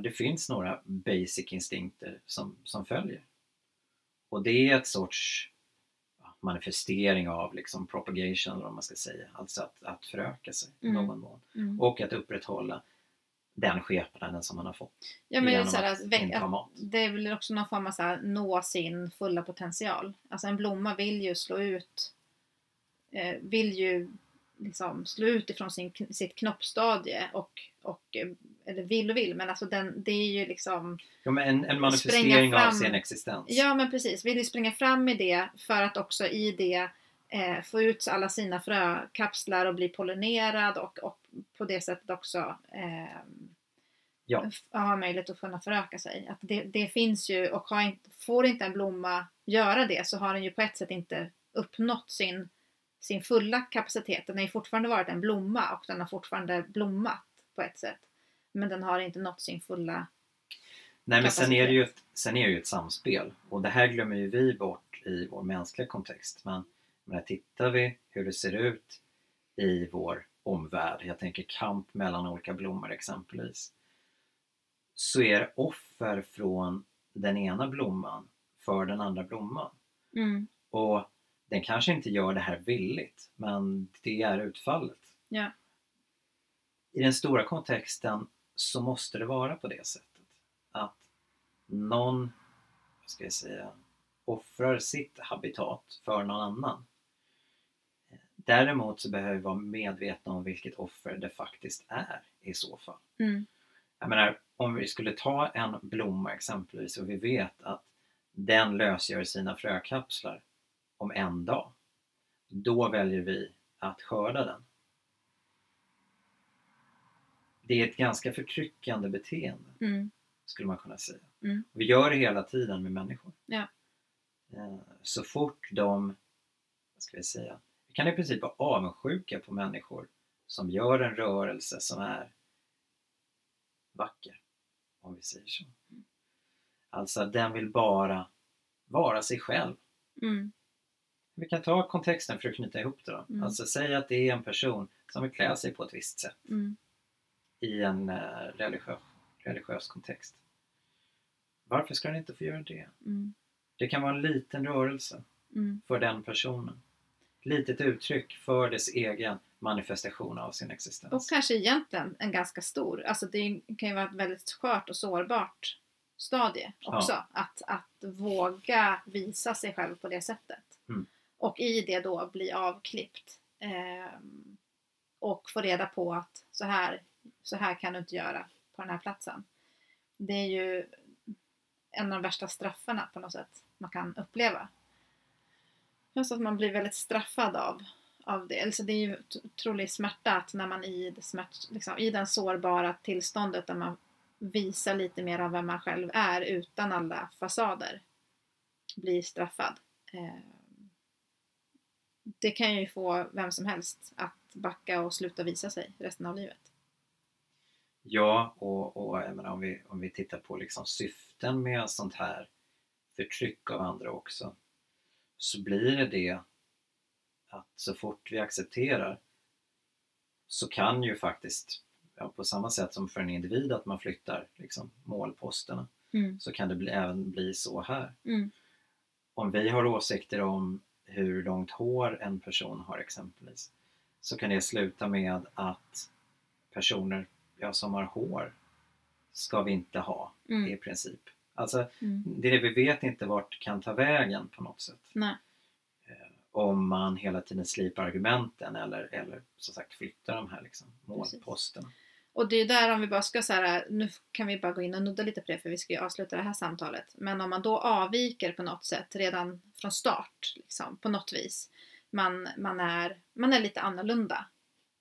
det finns några basic instinkter som, som följer. Och det är ett sorts manifestering av liksom propagation, eller vad man ska säga. Alltså att, att föröka sig i Mm. någon mån. Mm. Och att upprätthålla den skepnaden som man har fått Ja, men här, att att, väck, inta att det är väl också någon form av så här, nå sin fulla potential. Alltså en blomma vill ju slå ut eh, vill ju liksom slå ut ifrån sin, sitt knoppstadie och, och eh, eller vill och vill men alltså den, det är ju liksom Ja, men en, en manifestering av fram- sin existens. Ja men precis, vill ju springa fram i det för att också i det eh, få ut alla sina frökapslar och bli pollinerad och, och på det sättet också eh, Ja. ha möjlighet att kunna föröka sig. Att det, det finns ju och inte, får inte en blomma göra det så har den ju på ett sätt inte uppnått sin, sin fulla kapacitet. Den har ju fortfarande varit en blomma och den har fortfarande blommat på ett sätt. Men den har inte nått sin fulla Nej men sen är, det ju kapacitet. ett, sen är det ju ett samspel och det här glömmer ju vi bort i vår mänskliga kontext. Men, men tittar vi hur det ser ut i vår omvärld, jag tänker kamp mellan olika blommor exempelvis, så är det offer från den ena blomman för den andra blomman. mm, Och den kanske inte gör det här villigt, men det är utfallet. Ja. I den stora kontexten så måste det vara på det sättet. Att någon, vad ska jag säga, offrar sitt habitat för någon annan. Däremot så behöver vi vara medvetna om vilket offer det faktiskt är i så fall. mm, Jag menar, om vi skulle ta en blomma exempelvis och vi vet att den lösgör sina frökapslar om en dag. Då väljer vi att skörda den. Det är ett ganska förtryckande beteende mm, skulle man kunna säga. Mm. Vi gör det hela tiden med människor. Ja. Eh, Så fort de, vad ska vi säga, vi kan i princip vara avundsjuka på människor som gör en rörelse som är vacker, om vi säger så. Alltså att den vill bara vara sig själv. mm, Vi kan ta kontexten för att knyta ihop det då. Mm. Alltså säg att det är en person som vill klä sig på ett visst sätt mm, i en eh, religiös, religiös kontext. Varför ska den inte få göra det? mm, Det kan vara en liten rörelse mm. för den personen. Litet uttryck för dess egen manifestation av sin Och existens. kanske egentligen en ganska stor. Alltså det kan ju vara ett väldigt skört och sårbart stadie också. Att, att våga visa sig själv på det sättet. Mm. Och i det då bli avklippt. eh, och få reda på att så här, så här kan du inte göra på den här platsen. Det är ju en av de värsta straffarna på något sätt man kan uppleva. Just att man blir väldigt straffad av, av det. Alltså det är ju otrolig smärta att när man i, det smärt, liksom, i den sårbara tillståndet där man visar lite mer av vem man själv är utan alla fasader blir straffad. Eh, det kan ju få vem som helst att backa och sluta visa sig resten av livet. Ja, och, och jag menar, om, vi, om vi tittar på liksom syften med sånt här förtryck av andra också så blir det det att så fort vi accepterar så kan ju faktiskt, ja, på samma sätt som för en individ att man flyttar liksom, målposterna, Mm. så kan det bli, även bli så här. Mm. Om vi har åsikter om hur långt hår en person har exempelvis så kan det sluta med att personer ja, som har hår ska vi inte ha Mm. i princip. Alltså, Mm. det det vi vet inte vart kan ta vägen på något sätt. Nej. Eh, Om man hela tiden slipar argumenten eller, eller som sagt flyttar de här liksom, målposterna. Och det är där om vi bara ska så här, nu kan vi bara gå in och nudda lite på det för vi ska ju avsluta det här samtalet. Men om man då avviker på något sätt redan från start, liksom, på något vis. Man, man, är, man är lite annorlunda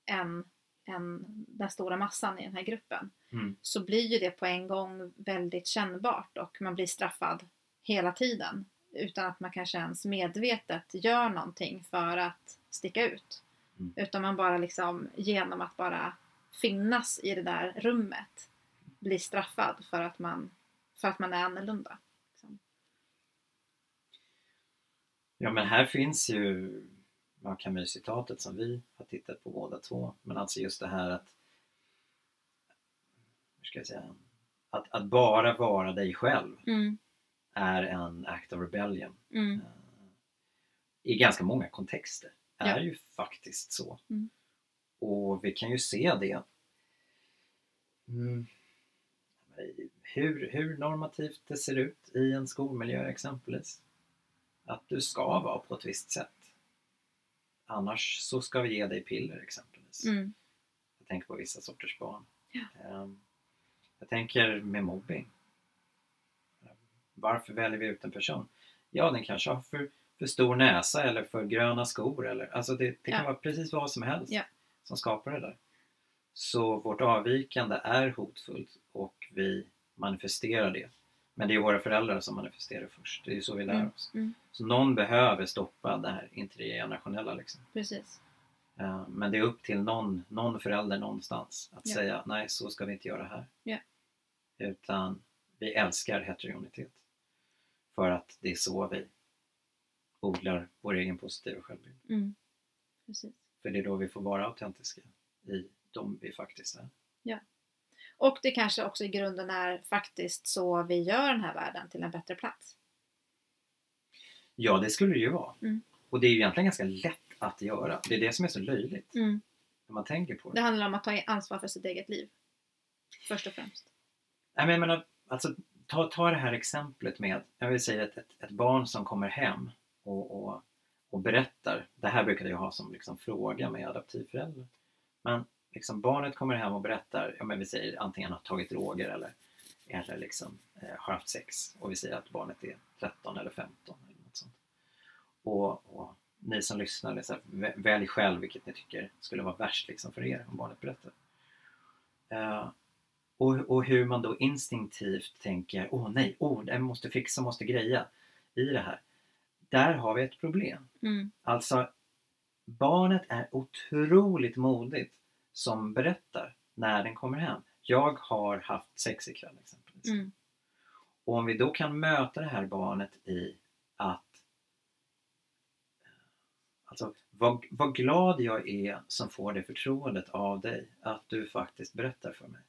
än, än den stora massan i den här gruppen. Mm. Så blir ju det på en gång väldigt kännbart och man blir straffad hela tiden. Utan att man kanske ens medvetet gör någonting för att sticka ut. Mm. Utan man bara liksom genom att bara finnas i det där rummet blir straffad för att man, för att man är annorlunda. Liksom. Ja men här finns ju ja, Camus-citatet som vi har tittat på båda två. Men alltså just det här att hur ska jag säga? Att, att bara vara dig själv Mm, är en act of rebellion. mm, Eh, I ganska många kontexter är Ja. ju faktiskt så. Mm. Och vi kan ju se det. Mm. Hur, hur normativt det ser ut i en skolmiljö exempelvis. Att du ska vara på ett visst sätt. Annars så ska vi ge dig piller exempelvis. mm, Jag tänker på vissa sorters barn. Ja. Ehm, Jag tänker med mobbing. Varför väljer vi ut en person? Ja, den kanske har för, för stor näsa eller för gröna skor. Eller, alltså det, det kan Ja. vara precis vad som helst Ja. Som skapar det där. Så vårt avvikande är hotfullt och vi manifesterar det. Men det är våra föräldrar som manifesterar först. Det är så vi lär Mm. oss. mm, Så någon behöver stoppa det här intergenerationella. Liksom. precis. Eh, Men det är upp till någon, någon förälder någonstans att Ja. säga nej, så ska vi inte göra här. Ja. Utan vi älskar heterogenitet. För att det är så vi odlar vår egen positiva självbild. Mm, precis. För det är då vi får vara autentiska i de vi faktiskt är. Och det kanske också i grunden är faktiskt så vi gör den här världen till en bättre plats. Ja, det skulle det ju vara. Mm. Och det är ju egentligen ganska lätt att göra. Det är det som är så löjligt Mm. när man tänker på det. Det handlar om att ta ansvar för sitt eget liv. Först och främst. Nej, men jag menar, alltså, ta, ta det här exemplet med, jag vill säga ett, ett, ett barn som kommer hem och, och, och berättar. Det här brukade jag ha som liksom fråga med adoptivföräldrar. Men liksom barnet kommer hem och berättar, ja men vi säger antingen har tagit droger eller, eller liksom, eh, har haft sex och vi säger att barnet är 13 eller 15 eller något sånt. Och, och ni som lyssnar, liksom, välj själv vilket ni tycker skulle vara värst liksom, för er om barnet berättar. Eh, och, och hur man då instinktivt tänker, åh nej, åh, jag måste fixa, måste greja i det här. Där har vi ett problem. Mm. Alltså, barnet är otroligt modigt som berättar när den kommer hem. Jag har haft sex ikväll exempelvis. Mm. Och om vi då kan möta det här barnet i att Alltså, vad, vad glad jag är som får det förtroendet av dig att du faktiskt berättar för mig.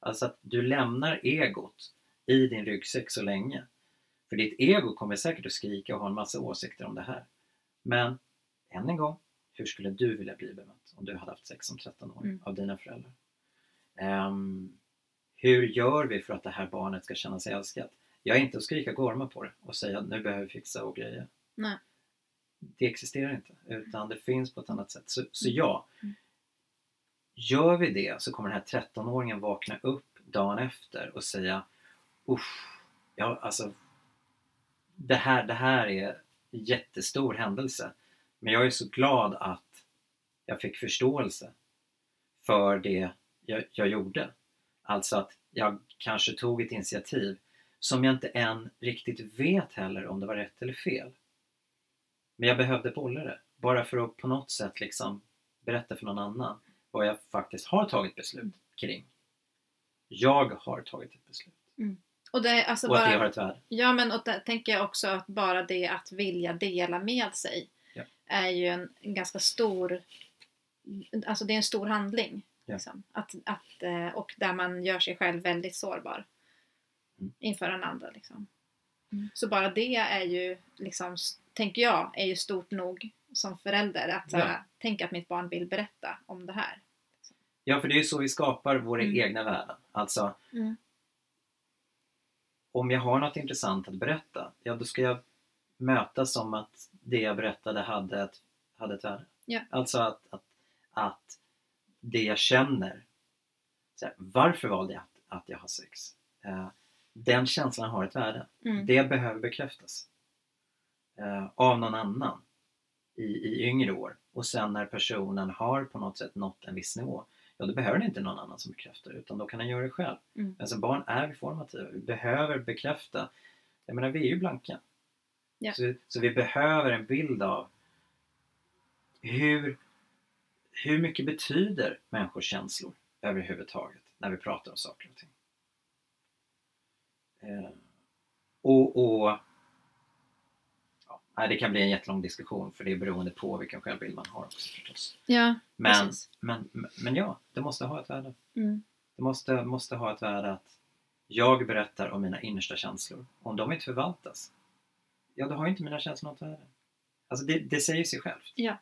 Alltså att du lämnar egot i din ryggsäck så länge. För ditt ego kommer säkert att skrika och ha en massa åsikter om det här. Men än en gång, hur skulle du vilja bli bemött om du hade haft sex som 13-åring Mm. av dina föräldrar? Ehm, hur gör vi för att det här barnet ska känna sig älskat? Jag är inte att skrika gorma på det och säga nu behöver vi fixa och grejer. Nej. Det existerar inte, utan det finns på ett annat sätt. Så, så ja, Mm. gör vi det så kommer den här 13-åringen vakna upp dagen efter och säga Usch, ja alltså det här, det här är en jättestor händelse. Men jag är så glad att jag fick förståelse för det jag, jag gjorde. Alltså att jag kanske tog ett initiativ som jag inte än riktigt vet heller om det var rätt eller fel. Men jag behövde bolla det. Bara för att på något sätt liksom berätta för någon annan vad jag faktiskt har tagit beslut kring. Jag har tagit ett beslut. Mm. Och det alltså Och att det har bara, ett värde. ja men och där tänker jag också att bara det att vilja dela med sig Ja. är ju en, en ganska stor, alltså det är en stor handling. Ja. Liksom. Att, att, eh, och där man gör sig själv väldigt sårbar Mm. inför den andra. Liksom. Så bara det är ju, liksom, tänker jag, är ju stort nog som förälder. Att här, Ja. tänka att mitt barn vill berätta om det här. Ja, för det är ju så vi skapar våra Mm. egna värden. Alltså, Mm. Om jag har något intressant att berätta, ja då ska jag möta som att det jag berättade hade ett, hade ett värde. Ja. Alltså att, att, att det jag känner, här, varför valde jag att, att jag har sex? Eh, den känslan har ett värde. Mm. Det behöver bekräftas eh, av någon annan i, i yngre år. Och sen när personen har på något sätt nått en viss nivå, ja då behöver det inte någon annan som bekräftar utan då kan den göra det själv. Mm. Men som barn är formativa, vi behöver bekräfta. Jag menar, vi är ju blanka. Ja. Så, så vi behöver en bild av hur, hur mycket betyder människors känslor överhuvudtaget när vi pratar om saker och ting? Eh, och, och nej, det kan bli en jättelång diskussion för det är beroende på vilken självbild man har också förstås. Ja, Men, precis. men, men ja, det måste ha ett värde. Mm. Det måste, måste ha ett värde att jag berättar om mina innersta känslor. Om de inte förvaltas, ja då har ju inte mina känslor något värde. Alltså det, det säger sig självt. Ja.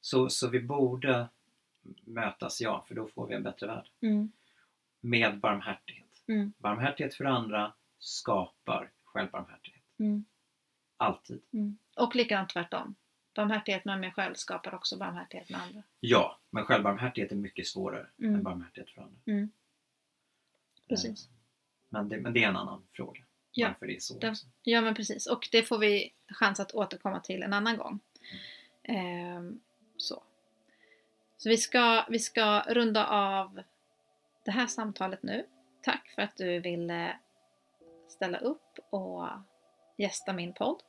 Så, så vi borde mötas, ja, för då får vi en bättre värld. Mm. Med barmhärtighet. Mm. Barmhärtighet för andra skapar självbarmhärtighet. Mm. Alltid. Mm. Och likadant tvärtom. Barmhärtighet med mig själv skapar också barmhärtighet med andra. Ja, men självbarmhärtighet är mycket svårare Mm. än barmhärtighet för andra. Mm. Precis. Eh, Men det, men det är en annan fråga. Ja, Varför det är så. det-. Ja men precis och det får vi chans att återkomma till en annan gång. Ehm, så. så vi ska, vi ska runda av det här samtalet nu. Tack för att du ville ställa upp och gästa min podd.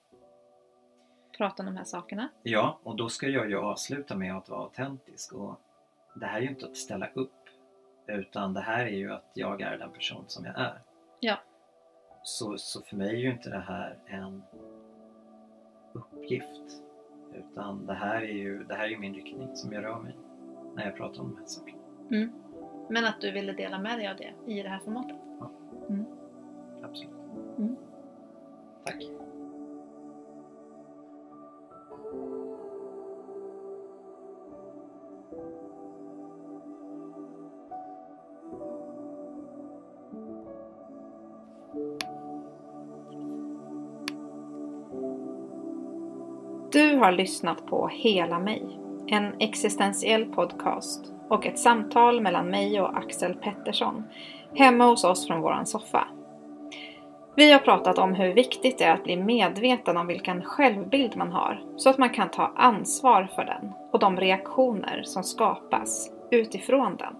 Prata om de här sakerna. Ja, och då ska jag ju avsluta med att vara autentisk. Och det här är ju inte att ställa upp. Utan det här är ju att jag är den person som jag är. Ja. Så, så för mig är ju inte det här en uppgift. Utan det här är ju, det här är ju min riktning som jag rör mig när jag pratar om de här sakerna. Men att du ville dela med dig av det i det här formatet. Absolut. Mm. Tack. Har lyssnat på Hela mig, en existentiell podcast och ett samtal mellan mig och Axel Pettersson hemma hos oss från våran soffa. Vi har pratat om hur viktigt det är att bli medveten om vilken självbild man har så att man kan ta ansvar för den och de reaktioner som skapas utifrån den.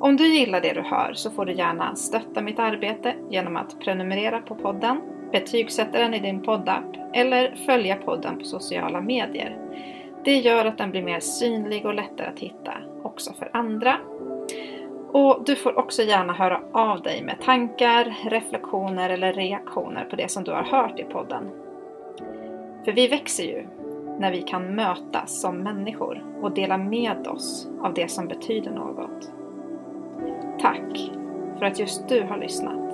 Om du gillar det du hör så får du gärna stötta mitt arbete genom att prenumerera på podden, betygsätta den i din poddapp eller följa podden på sociala medier. Det gör att den blir mer synlig och lättare att hitta också för andra. Och du får också gärna höra av dig med tankar, reflektioner eller reaktioner på det som du har hört i podden. För vi växer ju när vi kan mötas som människor och dela med oss av det som betyder något. Tack för att just du har lyssnat.